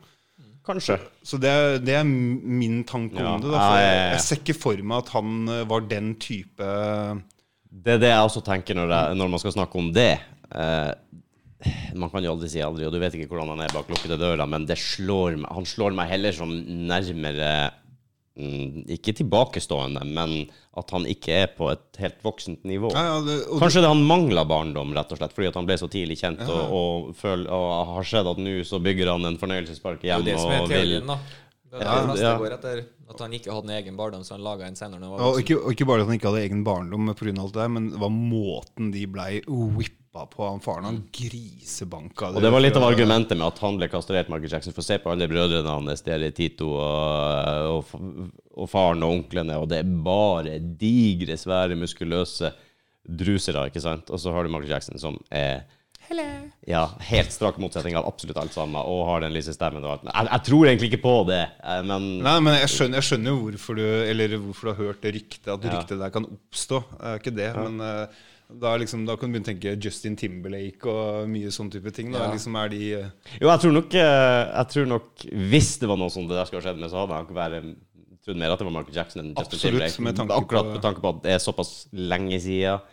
Kanskje. Så det, er- det er min tanke Ja, om det. Da, for ja, ja, jeg, ja. jeg ser ikke for meg at han eh, var den type Det er det jeg også tenker når, det, når man skal snakke om det. Eh, man kan jo aldri si aldri, og du vet ikke hvordan han er bak lukkede dører, men det slår meg, han slår meg heller som nærmere Ikke tilbakestående, men at han ikke er på et helt voksent nivå. ja, ja, det, og Kanskje det han mangla barndom, rett og slett, fordi at han ble så tidlig kjent og, og, føl, og har sett at nå så bygger han en fornøyelsespark Det er det som er og vil teorien, da. Det er det Ja, ja. går etter. At han ikke hadde en egen barndom, så han laga en senere. Og ikke, og ikke bare at han ikke hadde egen barndom pga. alt det der, men det var måten de blei whippa på. Han faren han grisebanka. Og det var litt av argumentet med at han ble kastrert, Michael Jackson. For se på alle brødrene hans, det er Tito og, og, og faren og onklene, og det er bare digre, svære, muskuløse drusere, ikke sant? Og så har du Michael Jackson, som er ja, helt strak motsetning av absolutt alt sammen, og har den lyse stemmen og alt. Jeg, jeg tror egentlig ikke på det, eh, men Nei, men jeg skjønner, jeg skjønner jo hvorfor du Eller hvorfor du har hørt det ryktet, at Ja. ryktet der kan oppstå. Det er ikke det, men eh, da, liksom, da kan du begynne å tenke Justin Timberlake og mye sånn type ting. Da. Ja. Liksom er de eh, Jo, jeg tror nok eh, Jeg tror nok Hvis det var noe sånt det der skulle ha skjedd med, så hadde jeg nok vært trodd mer at det var Michael Jackson enn Justin Absolutt, Timberlake. med tanke Akkurat med tanke på at det er såpass lenge siden.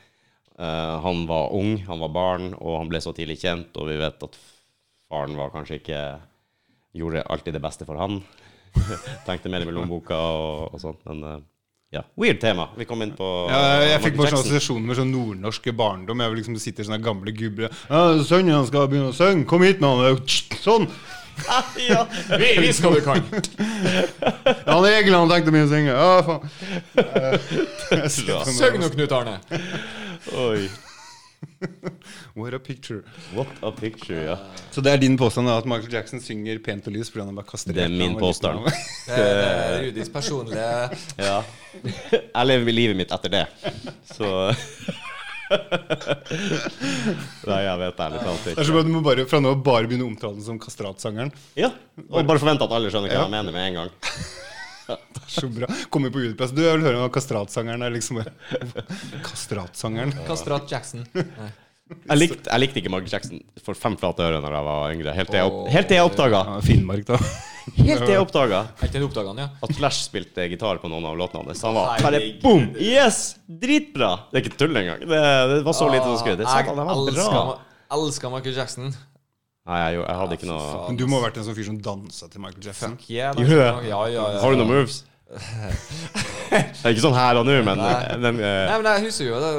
Uh, han var ung, han var barn, og han ble så tidlig kjent, og vi vet at faren var kanskje ikke Gjorde alltid det beste for han. Tenkte mer i lommeboka og, og sånt, men eh, ja. Weird tema. Vi kom inn på ja, Jeg fikk bare sånn Jackson. assosiasjoner med sånn nordnorsk barndom. Jeg vil liksom sitte sitter sånne gamle gubber ja, 'Sønnen han skal begynne å synge. Kom hit med han.' Sånn. ja. Vi, vi skal du kan! Ja, han Egil han tenkte mye å synge. Ja, faen. Eh, jeg sitter sånn- Søg nå, Knut Arne. Oi. What a picture. What a picture, ja. Så det er din påstand at Michael Jackson synger pent og lys fordi han er bare kastrert? Det er min påstand. Det, det er Rudis personlige ja. Jeg lever livet mitt etter det. Så Nei, jeg vet ærlig talt Det ikke. så bra, Du må bare fra nå av bare begynne å omtale den som kastratsangeren. Ja, og bare forvente at alle skjønner hva Ja. jeg mener med en gang. Så bra. Kommer på YouTube-plass. Du, jeg vil høre om kastratsangeren er liksom Kastratsangeren. Kastrat Jackson. Nei. Jeg likte, jeg likte ikke Mark Jackson for fem flate øre da jeg var yngre. Helt til jeg, opp, helt til jeg oppdaga Ja, Finnmark, da. Helt til jeg oppdaga ja. at Flash spilte gitar på noen av låtene hans. Han var bare boom! Yes! Dritbra! Det er ikke tull engang. Det, det var så lite som skulle til. Jeg det elsker Michael Jackson. Nei, jeg, jeg hadde ikke noe. Men du må ha vært en sånn fyr som dansa til Michael Jackson. Fuck yeah. Gjør du det? Ja, ja, ja. Har du noen moves? Det er ikke sånn her og nå, men, Nei. men uh... Nei, men jeg husker jo det.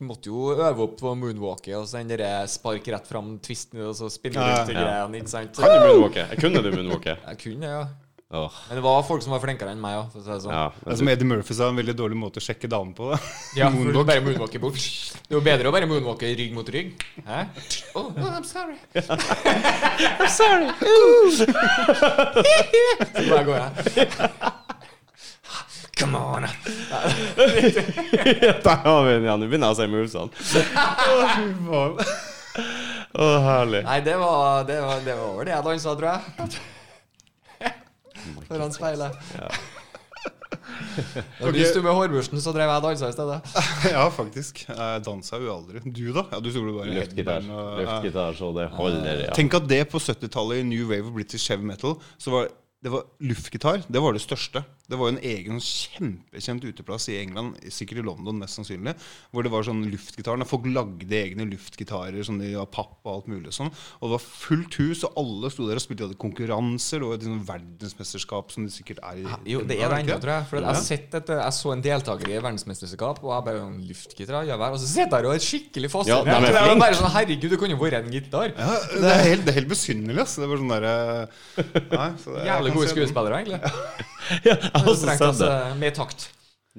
Du måtte jo øve opp på moonwalket og så den derre spark rett fram, twisten og så spinne Ja, ja. greiene, ikke sant? Kan du moonwalke? Jeg kunne du moonwalke. Jeg kunne det, ja. Åh, Men det var folk som var flinkere enn meg òg, si sånn. ja, Det er som Eddie Murphy sa, en veldig dårlig måte å sjekke damer på. da Ja, for du bare moonwalker bort. Det er jo bedre å bare moonwalke rygg mot rygg. Hæ? Oh, oh, I'm sorry. I'm sorry. Så bare går jeg. Come on. Der har vi den, igjen. Nå begynner jeg å si movesene. Å, herlig. Nei, det var det var, det var over det jeg dansa, tror jeg. Foran speilet. Ja. du Hvis du med hårbørsten, så drev jeg og dansa i stedet. Ja, faktisk. Jeg dansa jo aldri. Du, da? Ja, du gjorde bare og- Luftgitar, så det holder, ja. Tenk at det på 70-tallet i New Wave of British Heavy Metal Så var det var luftgitar. Det var det største. Det var jo en egen kjempekjent uteplass i England, sikkert i London mest sannsynlig, hvor det var sånn luftgitarene. Folk lagde egne luftgitarer sånn av papp og alt mulig sånn. Og det var fullt hus, og alle sto der og spilte. De hadde konkurranser. Det var et sånn verdensmesterskap som det sikkert er i Jo, det er det ennå, tror jeg. For jeg, sett et, jeg så en deltaker i verdensmesterskap, og jeg bare en luftgitar, ja vel. Og så sitter jeg der og er skikkelig Ja, de er det er bare sånn, herregud, det kunne jo vært en gitar. Ja, det er helt, det er helt besynderlig, altså. Det var sånn derre Nei, så det- jeg Jævlig gode skuespillere, egentlig. ja altså, Strengt tatt, det. eh, Med takt.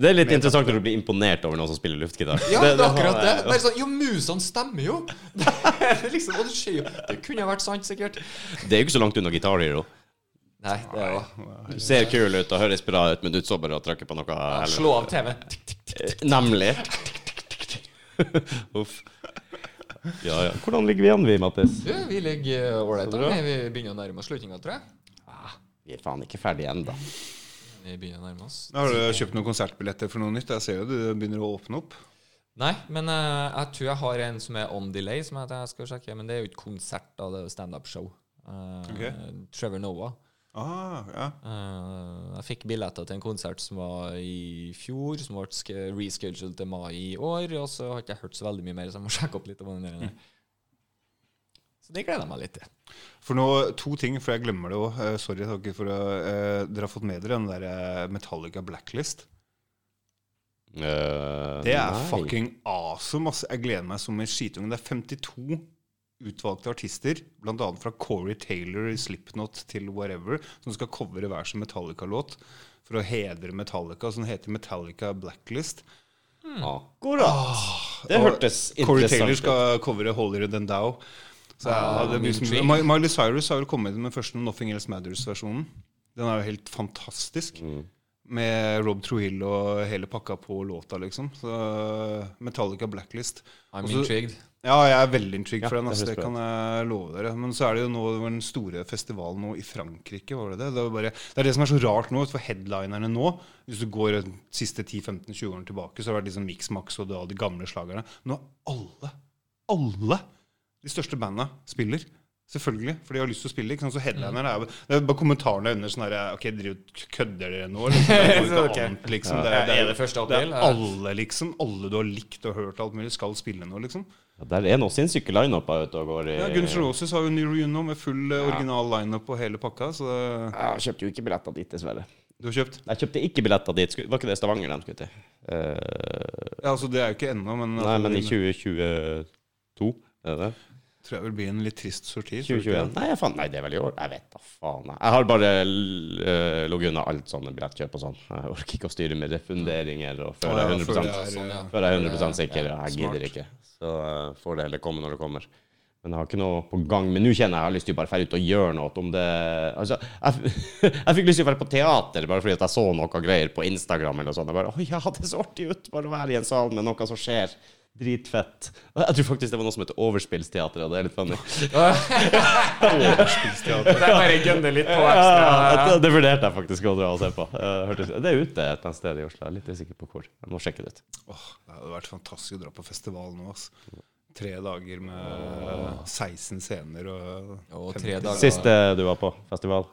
Det er litt interessant når du blir imponert over noen som spiller luftgitar. Ja, det, er akkurat det. det er sånn, Jo, musene stemmer jo! Det liksom, og det skjer jo. Det kunne vært sant, sikkert. Det er jo ikke så langt unna Guitar Hero. Nei, det er jo Du ser kul ut og høres bra ut, men du så bare og trykker på noe Ja, Slå av TV. Eh, Nemlig. Uff. Ja, ja. Hvordan ligger vi an, vi, Mattis? Du, vi ligger ålreit Så an. Vi begynner å nærme oss slutninga, tror jeg. Vi er faen ikke ferdig ennå. Vi begynner å nærme oss. Har du kjøpt noen konsertbilletter for noe nytt? Jeg ser jo du begynner å åpne opp. Nei, men uh, jeg tror jeg har en som er on delay, som jeg, jeg skal sjekke. Men det er jo ikke konsert, da. Det er jo standup-show. Uh, okay. Trevor Noah. Ah, ja. uh, jeg fikk billetter til en konsert som var i fjor, som ble rescheduled til mai i år. Og så har ikke jeg hørt så veldig mye mer, så jeg må sjekke opp litt. om den der. Så det gleder jeg meg litt til. For nå, to ting, for jeg glemmer det òg. sorry takk for eh, Dere har fått med dere den der eh, Metallica Blacklist. Uh, Det er fucking awesome. ass. Jeg gleder meg som en skitunge. Det er 52 utvalgte artister, bl.a. fra Corey Taylor i Slipknot til Whatever, som skal covre hver sin Metallica-låt for å hedre Metallica. Den heter Metallica Blacklist. Akkurat. Det hørtes interessant ut. Corey Taylor skal covre Holier Than Thou. Så ja, det blir som, Miley Cyrus har vel kommet med den første Nothing Else Matters-versjonen. Den er jo helt fantastisk. Mm. Med Rob Trujillo og hele pakka på låta, liksom. Så Metallica Blacklist. I'm Også- intrigued. Ja, jeg er veldig intrigued Ja, for den. det Altså, det kan jeg love dere. Men så er det jo nå den store festivalen nå i Frankrike. var Det det? Det er, bare, det er det som er så rart nå, for headlinerne nå Hvis du går de siste 10-15-20 årene tilbake, så har det vært liksom Mix-Max og da de gamle slagerne. Nå er alle, alle de største banda spiller. Selvfølgelig, for de har lyst til å spille. Ikke sant? Så headlinerne er, det er bare kommentarene under sånn her Ok, du- kødder dere nå? Liksom. Det er Ok. ikke annet, liksom. Det er, det Er er, det første det er alle, liksom. Alle du har likt og hørt alt mulig, skal spille nå, liksom. Ja, der er noen sinnssyke lineuper ute og går i Ja, Guns Roses har jo ny reunion med full ja. original lineup og hele pakka. Så det- Jeg kjøpte jo ikke billetter dit, dessverre. du har kjøpt? Jeg kjøpte ikke billetter dit. Det Var ikke det Stavanger de skulle til? Uh, Ja, altså Det er jo ikke ennå, men nei, men i 2022, er det det? Tror jeg vil bli en litt trist sorti. tror du ikke 2021? Nei, jeg fant, nei, det er vel i år. Jeg vet da faen. jeg. Jeg har bare uh, ligget unna alt sånne billettkjøp og sånn. Jeg orker ikke å styre med refunderinger og før Å, ja, jeg 100, før er, Sånn, ja. før jeg er 100 sikker. Jeg gidder ikke. Så uh, får det heller komme når det kommer. Men jeg har ikke noe på gang. Men nå kjenner jeg jeg har lyst til å bare dra ut og gjøre noe. Om det Altså, jeg, jeg fikk lyst til å dra på teater bare fordi at jeg så noe greier på Instagram eller noe sånt. Jeg bare Oi, ja, det så artig ut bare å være i en sal med noe som skjer. Dritfett. Jeg tror faktisk det var noe som heter Overspillsteater, og det er litt funny. Det er bare gønne litt på Ja, ekstra. det, det vurderte jeg faktisk å dra og se på. Eh, Det er ute et sted i Oslo. Jeg er litt usikker på hvor. Jeg må sjekke det ut. Åh, det hadde vært fantastisk å dra på festival nå. altså. Tre dager med 16 scener og Og tre dager. Siste du var på festival?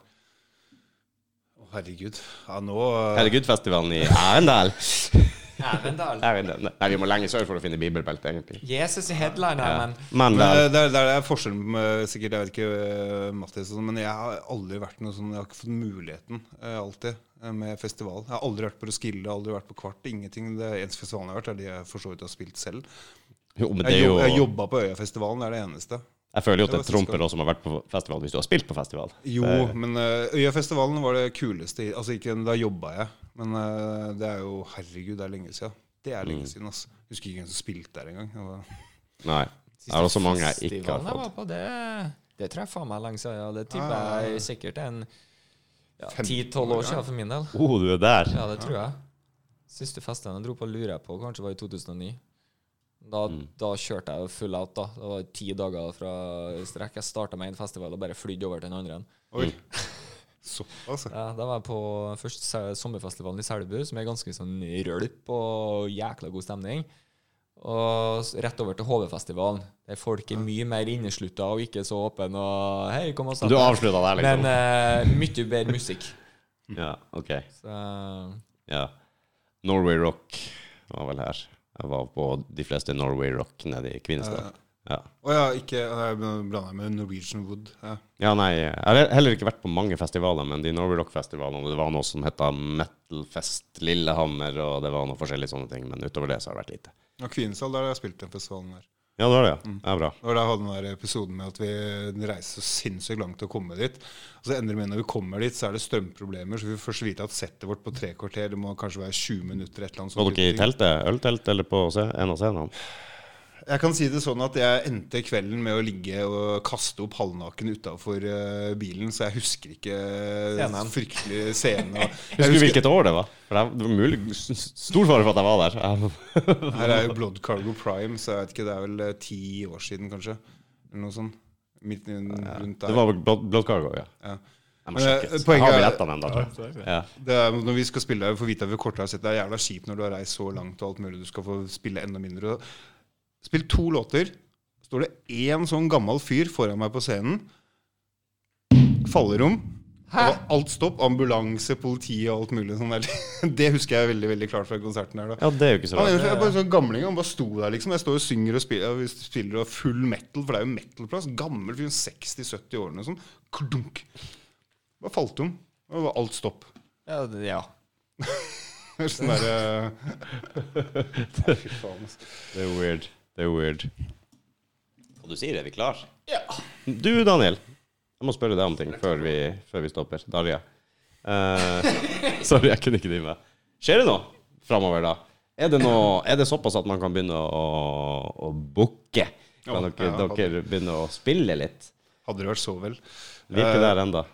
Herregud. Ja, nå Herregud-festivalen i Arendal. Arendal. Arendal. Nei, vi må lenger sør for å finne bibelbelte, egentlig. Jesus i headliner, Ja. men Men Men det, det, er, det er forskjellen med sikkert, jeg vet ikke eh, Mattis sånn, men jeg har aldri vært noe sånn Jeg har ikke fått muligheten eh, alltid eh, med festival. Jeg har aldri vært på Roskilde, aldri vært på Kvart. Ingenting. Det eneste festivalen jeg har vært, er de jeg for så vidt har spilt selv. jo, men det Jeg, er jobb, jeg jobba på Øyafestivalen, det er det eneste. Jeg føler jo at Det det trumper oss som har vært på festival, hvis du har spilt på festival. Jo, Det- men Øyafestivalen var det kuleste Altså ikke Da jobba jeg, men uh, det er jo Herregud, det er lenge siden. Det er Mm. lenge siden, Jeg Husker ikke hvem som spilte der engang. Var- Nei. Det er også mange jeg ikke har fått. var på, det, det tror jeg faen meg lenge siden. Ja. Det tipper Ah. jeg sikkert en ja, 15 10-12 år siden for min del. Oh, du er der. Ja, det tror jeg. Siste festen jeg dro på, lurer jeg på, kanskje var i 2009. Da, Mm. da kjørte jeg full out, da. Det var ti dager fra strekk. Jeg starta med en festival og bare flydde over til den andre. Oi. Mm. altså. ja. Ja, da var jeg på først sommerfestivalen i Selbu, som er ganske sånn rølp og jækla god stemning. Og rett over til HV-festivalen, der folk er mye mer inneslutta og ikke så åpne og Hei, kom og sett Du avslutta der, Men liksom? eh, mye bedre musikk. Ja, OK. Så Ja. Norway Rock var vel her. Jeg var på de fleste Norway Rock nede i Kvinesdal. Ja. Å ja, ikke Jeg blanda med Norwegian Wood. Ja. ja, nei, jeg har heller ikke vært på mange festivaler, men de Norway Rock-festivalene Det var noe som het Metalfest Lillehammer, og det var noe forskjellige sånne ting. Men utover det så har det vært lite. Ja, Kvinesdal, der har jeg spilt den festivalen der. Ja, det var det, ja. ja bra. Og der hadde den der episoden med at vi reiser så sinnssykt langt til å komme dit. Og så ender det med når vi kommer dit, så er det strømproblemer. Så vi får vite at settet vårt på tre kvarter Det må kanskje være 20 minutter. et eller annet Var sånt. dere i teltet? Øltelt eller på en av scenene? Jeg kan si det sånn at jeg endte kvelden med å ligge og kaste opp halvnaken utafor bilen, så jeg husker ikke Scenen. fryktelig scenen. og- Jeg Husker du hvilket år det var? For det var mulig, stor fare for at jeg var der. Her er jo Blood Cargo Prime, så jeg vet ikke, det er vel eh, ti år siden, kanskje. Eller noe sånt. Midt rundt der. Det var vel Blood, Blood Cargo, ja. Ja. Jeg må sjekke. eh, Jeg poenget har billettene ennå, tror jeg. Ja. Når vi skal spille, får vite at vi har sett, det er jævla kjipt når du har reist så langt og alt mulig. Du skal få spille enda mindre. Spill to låter. Står det én sånn gammel fyr foran meg på scenen. Faller om. Og alt stopp. Ambulanse, politi og alt mulig. Sånn der. Det husker jeg veldig veldig klart fra konserten her. da ja, det er jo ikke så rart. Han, er bare sånn gamling, han bare sto der, liksom. Jeg står og synger og spiller, og spiller og full metal, for det er jo metal-plass. Gammel fyr, 60-70 årene og sånn. Klunk. Bare falt om. Og det var alt stopp. ja, det- ja. Sånn derre Fy faen, altså. Det er weird. Det er jo weird. Hva du sier, er vi klar? Ja. Du, Daniel. Jeg må spørre deg om ting før vi, før vi stopper. Darja. Uh, sorry, jeg kunne ikke drive meg. Skjer det noe framover, da? Er det, noe, er det såpass at man kan begynne å, å booke? Kan dere, ja, dere begynne å spille litt? Hadde det vært så vel. Vi er ikke Eh, der enda.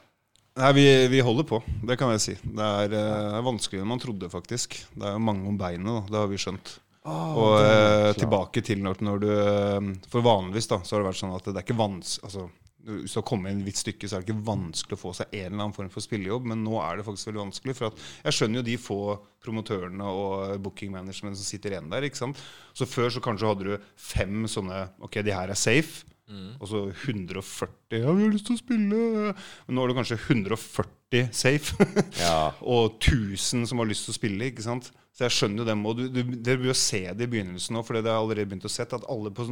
Nei, vi, vi holder på. Det kan jeg si. Det er, eh, er vanskeligere enn man trodde, faktisk. Det er jo mange om beinet, da. Det har vi skjønt. Og eh, tilbake til når, når du eh, For vanligvis da, så har det vært sånn at det er ikke vanskelig Altså, hvis du har kommet inn et vidt stykke, så er det ikke vanskelig å få seg en eller annen form for spillejobb. Men nå er det faktisk veldig vanskelig. For at jeg skjønner jo de få promotørene og booking management som sitter igjen der. ikke sant? Så før så kanskje hadde du fem sånne Ok, de her er safe. Og så 140 Ja, vi har lyst til å spille. Men nå er det kanskje 140 safe. Ja. og 1000 som har lyst til å spille. ikke sant? Så jeg skjønner jo dem. Og du, du, dere bør jo se det i begynnelsen nå, for det har allerede begynt å se, at alle på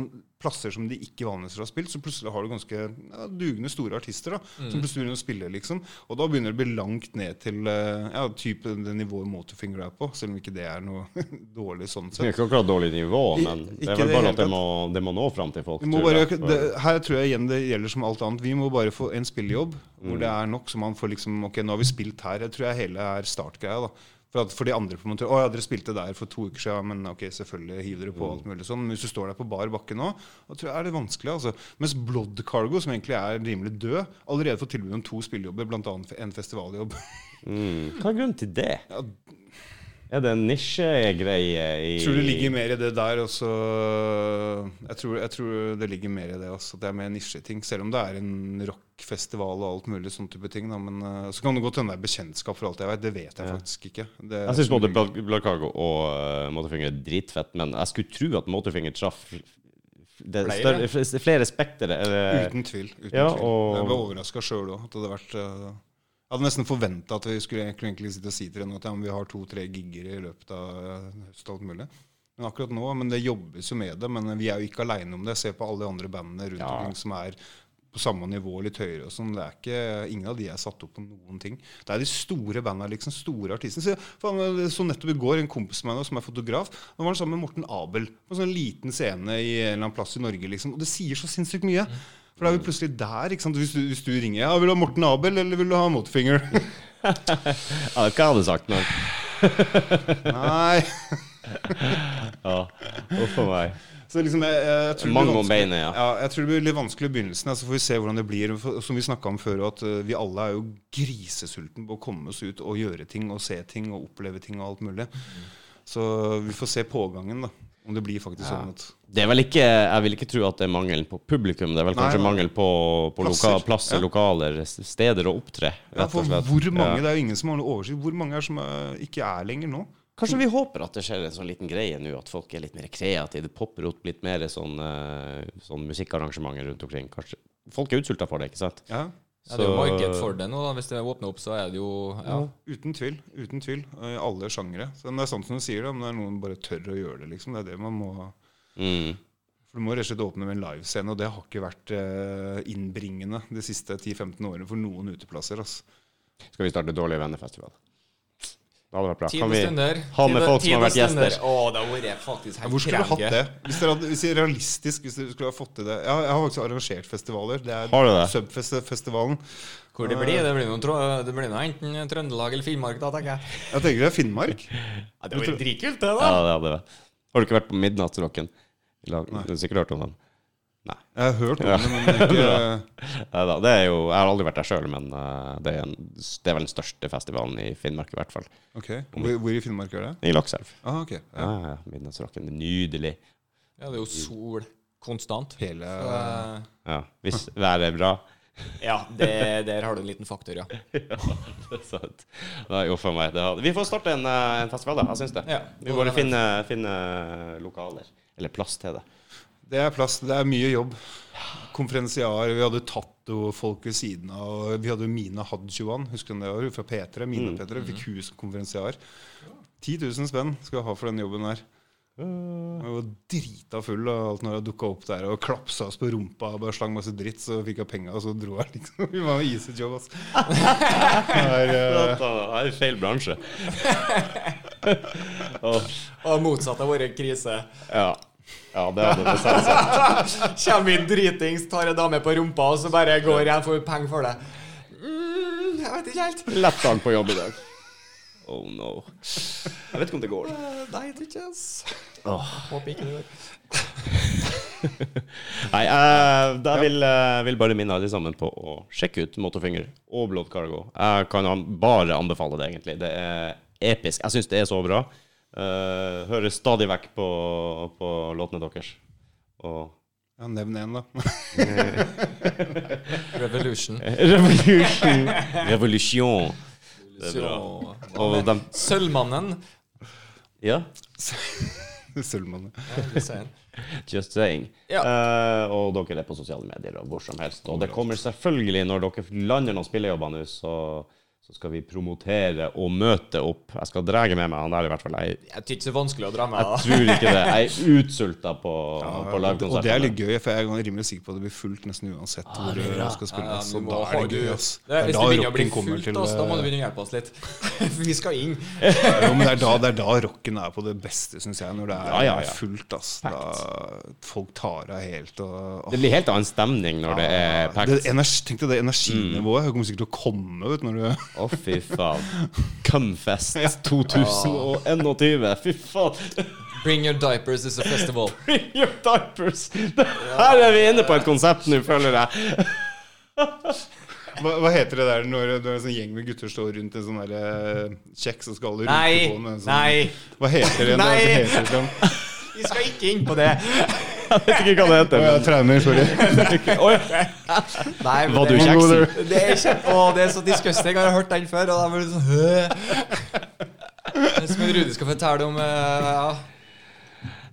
plasser som de ikke vanligvis har spilt, så plutselig har du ganske ja, dugende store artister da, som plutselig begynner å spille, liksom. Og da begynner det å bli langt ned til eh, ja, type det nivået Motorfinger er på, selv om ikke det er noe dårlig sånn sett. Det er ikke akkurat dårlig nivå, I- men det er vel bare at det må, det må nå fram til folk. Tror bare, jeg, det, her tror jeg igjen det gjelder som alt annet. Vi må bare få en spillejobb hvor det er nok, så man får liksom Ok, nå har vi spilt her. Jeg tror jeg hele er startgreia. da for, at, for de andre måte, Å ja, dere spilte der for to uker siden, men ok, selvfølgelig hiv dere på alt mulig sånn. Men hvis du står der på bar bakke nå, da tror jeg er det vanskelig. altså. Mens Blood Cargo, som egentlig er rimelig død, allerede får tilbud om to spillejobber, bl.a. en festivaljobb. Mm. Hva er grunnen til det? Ja. Er det en nisjegreie i Jeg tror det ligger mer i det der. Også, jeg, tror, jeg tror det ligger mer i det også. At det er mer nisjeting. Selv om det er en rockfestival og alt mulig sånn type ting. Da. Men uh, så kan det godt hende det er bekjentskap for alt jeg vet. Det vet jeg Ja. faktisk ikke. Det, Jeg syns både Blood og uh, Motorfinger er dritfett, men jeg skulle tro at Motorfinger traff det Flere? større, flere spektere. Uten tvil. Uten Ja, tvil. Jeg ble overraska sjøl òg. At det hadde vært uh, Jeg hadde nesten forventa at vi skulle egentlig, sitte og si til henne at ja, vi har to-tre gigger i løpet av uh, høst og alt mulig. Men akkurat nå, men det jobbes jo med det. Men vi er jo ikke aleine om det. Se på alle de andre bandene rundt Ja. omkring som er på samme nivå, litt høyere og sånn. Det er ikke, Ingen av de er satt opp på noen ting. Det er de store bandene, liksom. Store artistene. Så, så nettopp i går en kompis med meg som er fotograf. Da var han sammen med Morten Abel på en sånn liten scene i en eller annen plass i Norge. liksom. Og det sier så sinnssykt mye. For da er vi plutselig der. ikke sant? Hvis du, hvis du ringer ja, 'Vil du ha Morten Abel, eller vil du ha Motorfinger?' Ja, hva hadde jeg sagt, noe. Nei. ja. Uff a meg. Så liksom, jeg, jeg, jeg tror Mange om beinet, ja. Ja, jeg tror det blir litt vanskelig i begynnelsen. Så får vi se hvordan det blir. Som vi snakka om før, at eh, vi alle er jo grisesultne på å komme oss ut og gjøre ting og se ting og oppleve ting og alt mulig. Så vi får se pågangen, da. Om det blir faktisk Ja. sånn at Det er vel ikke, jeg vil ikke tro at det er mangelen på publikum. Det er vel Nei, kanskje nei. mangel på, på Plasser. loka, plasser, Ja. lokaler, steder å opptre. ja, For hvor mange, Ja. det er jo ingen som har noe oversikt. Hvor mange er som eh, ikke er lenger nå? Kanskje vi håper at det skjer en sånn liten greie nå, at folk er litt mer kreative. Det popper opp litt mer sånn, eh, sånn musikkarrangementer rundt omkring. Kanskje. Folk er utsulta for det, ikke sant? Ja, Ja, det er jo marked for det nå. da. Hvis det åpner opp, så er det jo ja. Uten tvil. uten tvil, I alle sjangere. Så det er sånn som du sier, det, om det er noen bare tør å gjøre det. liksom. Det er det man må... Mm. For Du må rett og slett åpne med en livescene, og det har ikke vært eh, innbringende de siste 10-15 årene for noen uteplasser. Altså. Skal vi starte Dårlige venner-festival? Det hadde vært bra. Kan vi stunder. ha med folk som har vært gjester? Åh, Å, det var vært faktisk helt Hvor skulle du hatt det? Hvis dere hadde, hvis det er realistisk, hvis dere skulle ha fått til det Jeg har faktisk arrangert festivaler. Det er Har du det? Subfestivalen. Hvor det blir? Det blir noe, det blir noe enten Trøndelag eller Finnmark, da, tenker jeg. Jeg tenker det er Finnmark. Ja, det var dritkult, det, da. Ja, det hadde det. Har du ikke vært på Midnattsrocken? Du har sikkert hørt om den? Jeg har hørt om Ja. det, men ikke det er jo, jeg har aldri vært der sjøl, men eh, det, er en, det er vel den største festivalen i Finnmark, i hvert fall. Ok, Hvor, hvor i Finnmark er det? I Lakselv. Ah, okay. Ja, Ja. ja, Midnattsrocken. Nydelig. Ja, det er jo sol konstant. Hele Så, eh, Ja, hvis været er bra. ja, det, der har du en liten faktor, ja. Det er sant. Nei, jo, for meg. Det har, vi får starte en, eh, en festival, da. Jeg syns det. ja. Vi må bare finne, finne lokaler. Eller plass til det. Det er plass. Det er mye jobb. Konferensiar. Vi hadde tattofolk ved siden av. og Vi hadde Mina Hadjuan, husker du det? var Fra P3. Mina Mm. P3. Fikk hun som konferansiar. 10 000 spenn skal jeg ha for den jobben her. Jeg var drita full av alt når jeg dukka opp der og klapsa oss på rumpa og bare slang masse dritt, så fikk jeg penga, og så dro jeg, liksom. Vi var easy job, altså. Det er, eh, er feil bransje. Åh, Og motsatt av vår krise. ja. Ja, det hadde det selvsagt. Kommer vi dritings, tar en dame på rumpa, og så bare går jeg får penger for det. Mm, jeg vet ikke helt. Lett dag på jobb i dag. Oh no. Jeg vet ikke om det går. Eh, Nei, jeg tror ikke ass. Håper ikke det går. Nei, jeg, jeg vil, eh, vil bare minne alle sammen på å sjekke ut Motorfinger og Blood Cargo. Jeg kan an- bare anbefale det, egentlig. Det er episk. Jeg syns det er så bra. Uh, hører stadig vekk på, på låtene deres. Og ja, nevn én, da. Revolution. Revolution. Revolution. Det er bra. Og de Sølvmannen. Ja, Sølvmannen. Just saying. Ja. Uh, og dere er på sosiale medier og hvor som helst. Og det kommer selvfølgelig, når dere lander noen spillejobber nå, så, så skal vi promotere og møte opp. Jeg skal dra med meg han der, i hvert fall. Jeg, Jeg ikke det er vanskelig å dra med. jeg tror ikke det. Jeg er utsulta på, på Og det er litt gøy, for jeg er rimelig sikker på at det blir fullt nesten uansett hvor du skal spille. Ja, må da er det gøy, ass. Det er, hvis det begynner å bli fullt, til oss, da må du eh, begynne å hjelpe oss litt. For vi skal inn. Jo, men det er da, det er da rocken er på det beste, syns jeg. Når det er Ja, ja, ja. fullt. ass Da Folk tar av helt og Det blir helt annen stemning når det er det, packed. energi, Tenk deg det Mm. energinivået. Jeg kommer sikkert til å komme ut når du Å, fy faen. Cumfest 2021. Fy faen. Bring your diapers is a festival. Bring your diapers. Her er vi inne på et konsept nå, føler jeg. hva, hva heter det der når, når en sånn gjeng med gutter står rundt en sånn der, eh, kjeks og skal runke Nei! på med en sånn, Nei! Hva heter det? Nei. Nei! Det heter sånn Vi skal ikke inn på det. Jeg vet ikke hva det Å, heter. ja, trener, sorry. ja. Nei, men Var du det, kjeksen? det er kjempe, å, det er så disgusting. Jeg har hørt den før, og da blir det sånn Som Rudi skal fortelle om eh,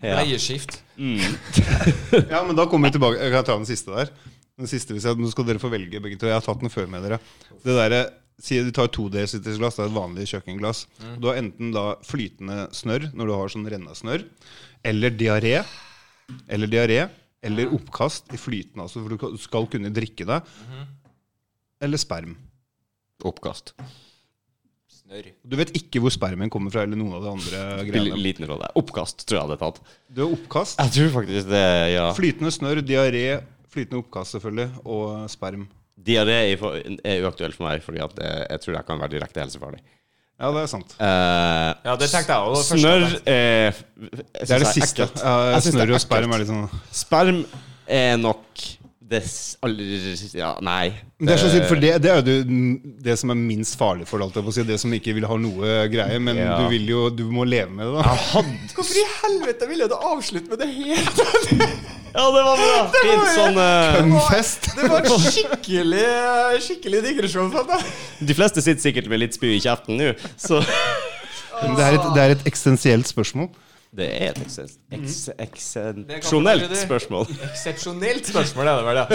ja, leieskift. Ja, men da kommer vi tilbake. Jeg kan ta den siste der. Den siste, hvis jeg, Nå skal dere få velge begge to. Jeg har tatt den før med dere. Det der, Si du tar to desilitersglass, det er et vanlig kjøkkenglass. Du har enten da flytende snørr når du har sånn rennasnørr, eller diaré. Eller diaré. Eller oppkast i flytende, altså, for du skal kunne drikke det. Eller sperm. Oppkast. Snørr. Du vet ikke hvor spermen kommer fra, eller noen av de andre Spiller greiene. liten rolle. Oppkast tror jeg hadde tatt. Du har oppkast. Jeg tror faktisk det, ja. Flytende snørr, diaré, flytende oppkast selvfølgelig, og sperm. Diaré er for- er uaktuelt for meg, Fordi at det, jeg tror jeg kan være direkte helsefarlig. Ja, det er sant. Uh, Ja, det tenkte jeg også. snørr er Det er det siste. Ja, snørr og sperm er litt sånn Sperm er nok det aller Ja, nei. Det er så sykt, for det, det er jo det, som er minst farlig for å si. Det som ikke vil ha noe greie, men Ja. du vil jo Du må leve med det, da. Hvorfor i helvete ville du avslutte med det helt? Ja, det var bra! Fint sånn Kønnfest Fest! Det var en skikkelig Skikkelig digresjon. De fleste sitter sikkert med litt spy i kjeften nå, så det er et, det er et eksistensielt spørsmål. Det er et ekse- ekse- eksepsjonelt kan være det. spørsmål. Eksepsjonelt spørsmål er det vel, ja.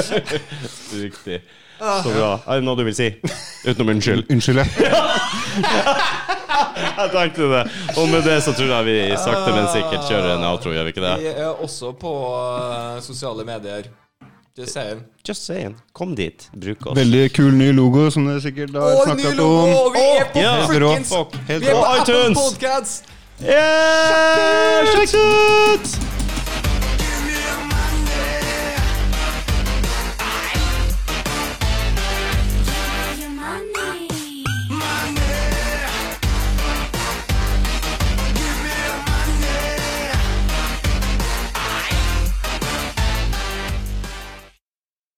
Riktig. Så bra. Er det noe du vil si? Utenom unnskyld. Unnskyld, jeg. Jeg tenkte det. Og med det så tror jeg vi sakte, men sikkert kjører en outro, gjør vi ikke det? Vi er også på uh, sosiale medier. Just saying. Just saying. Kom dit. Bruk oss. Veldig kul ny logo, som dere sikkert har snakka om. og Vi er på yeah. frikkens Helt Vi er på Apple iTunes. Podcasts! Yeah! Sjekk ut!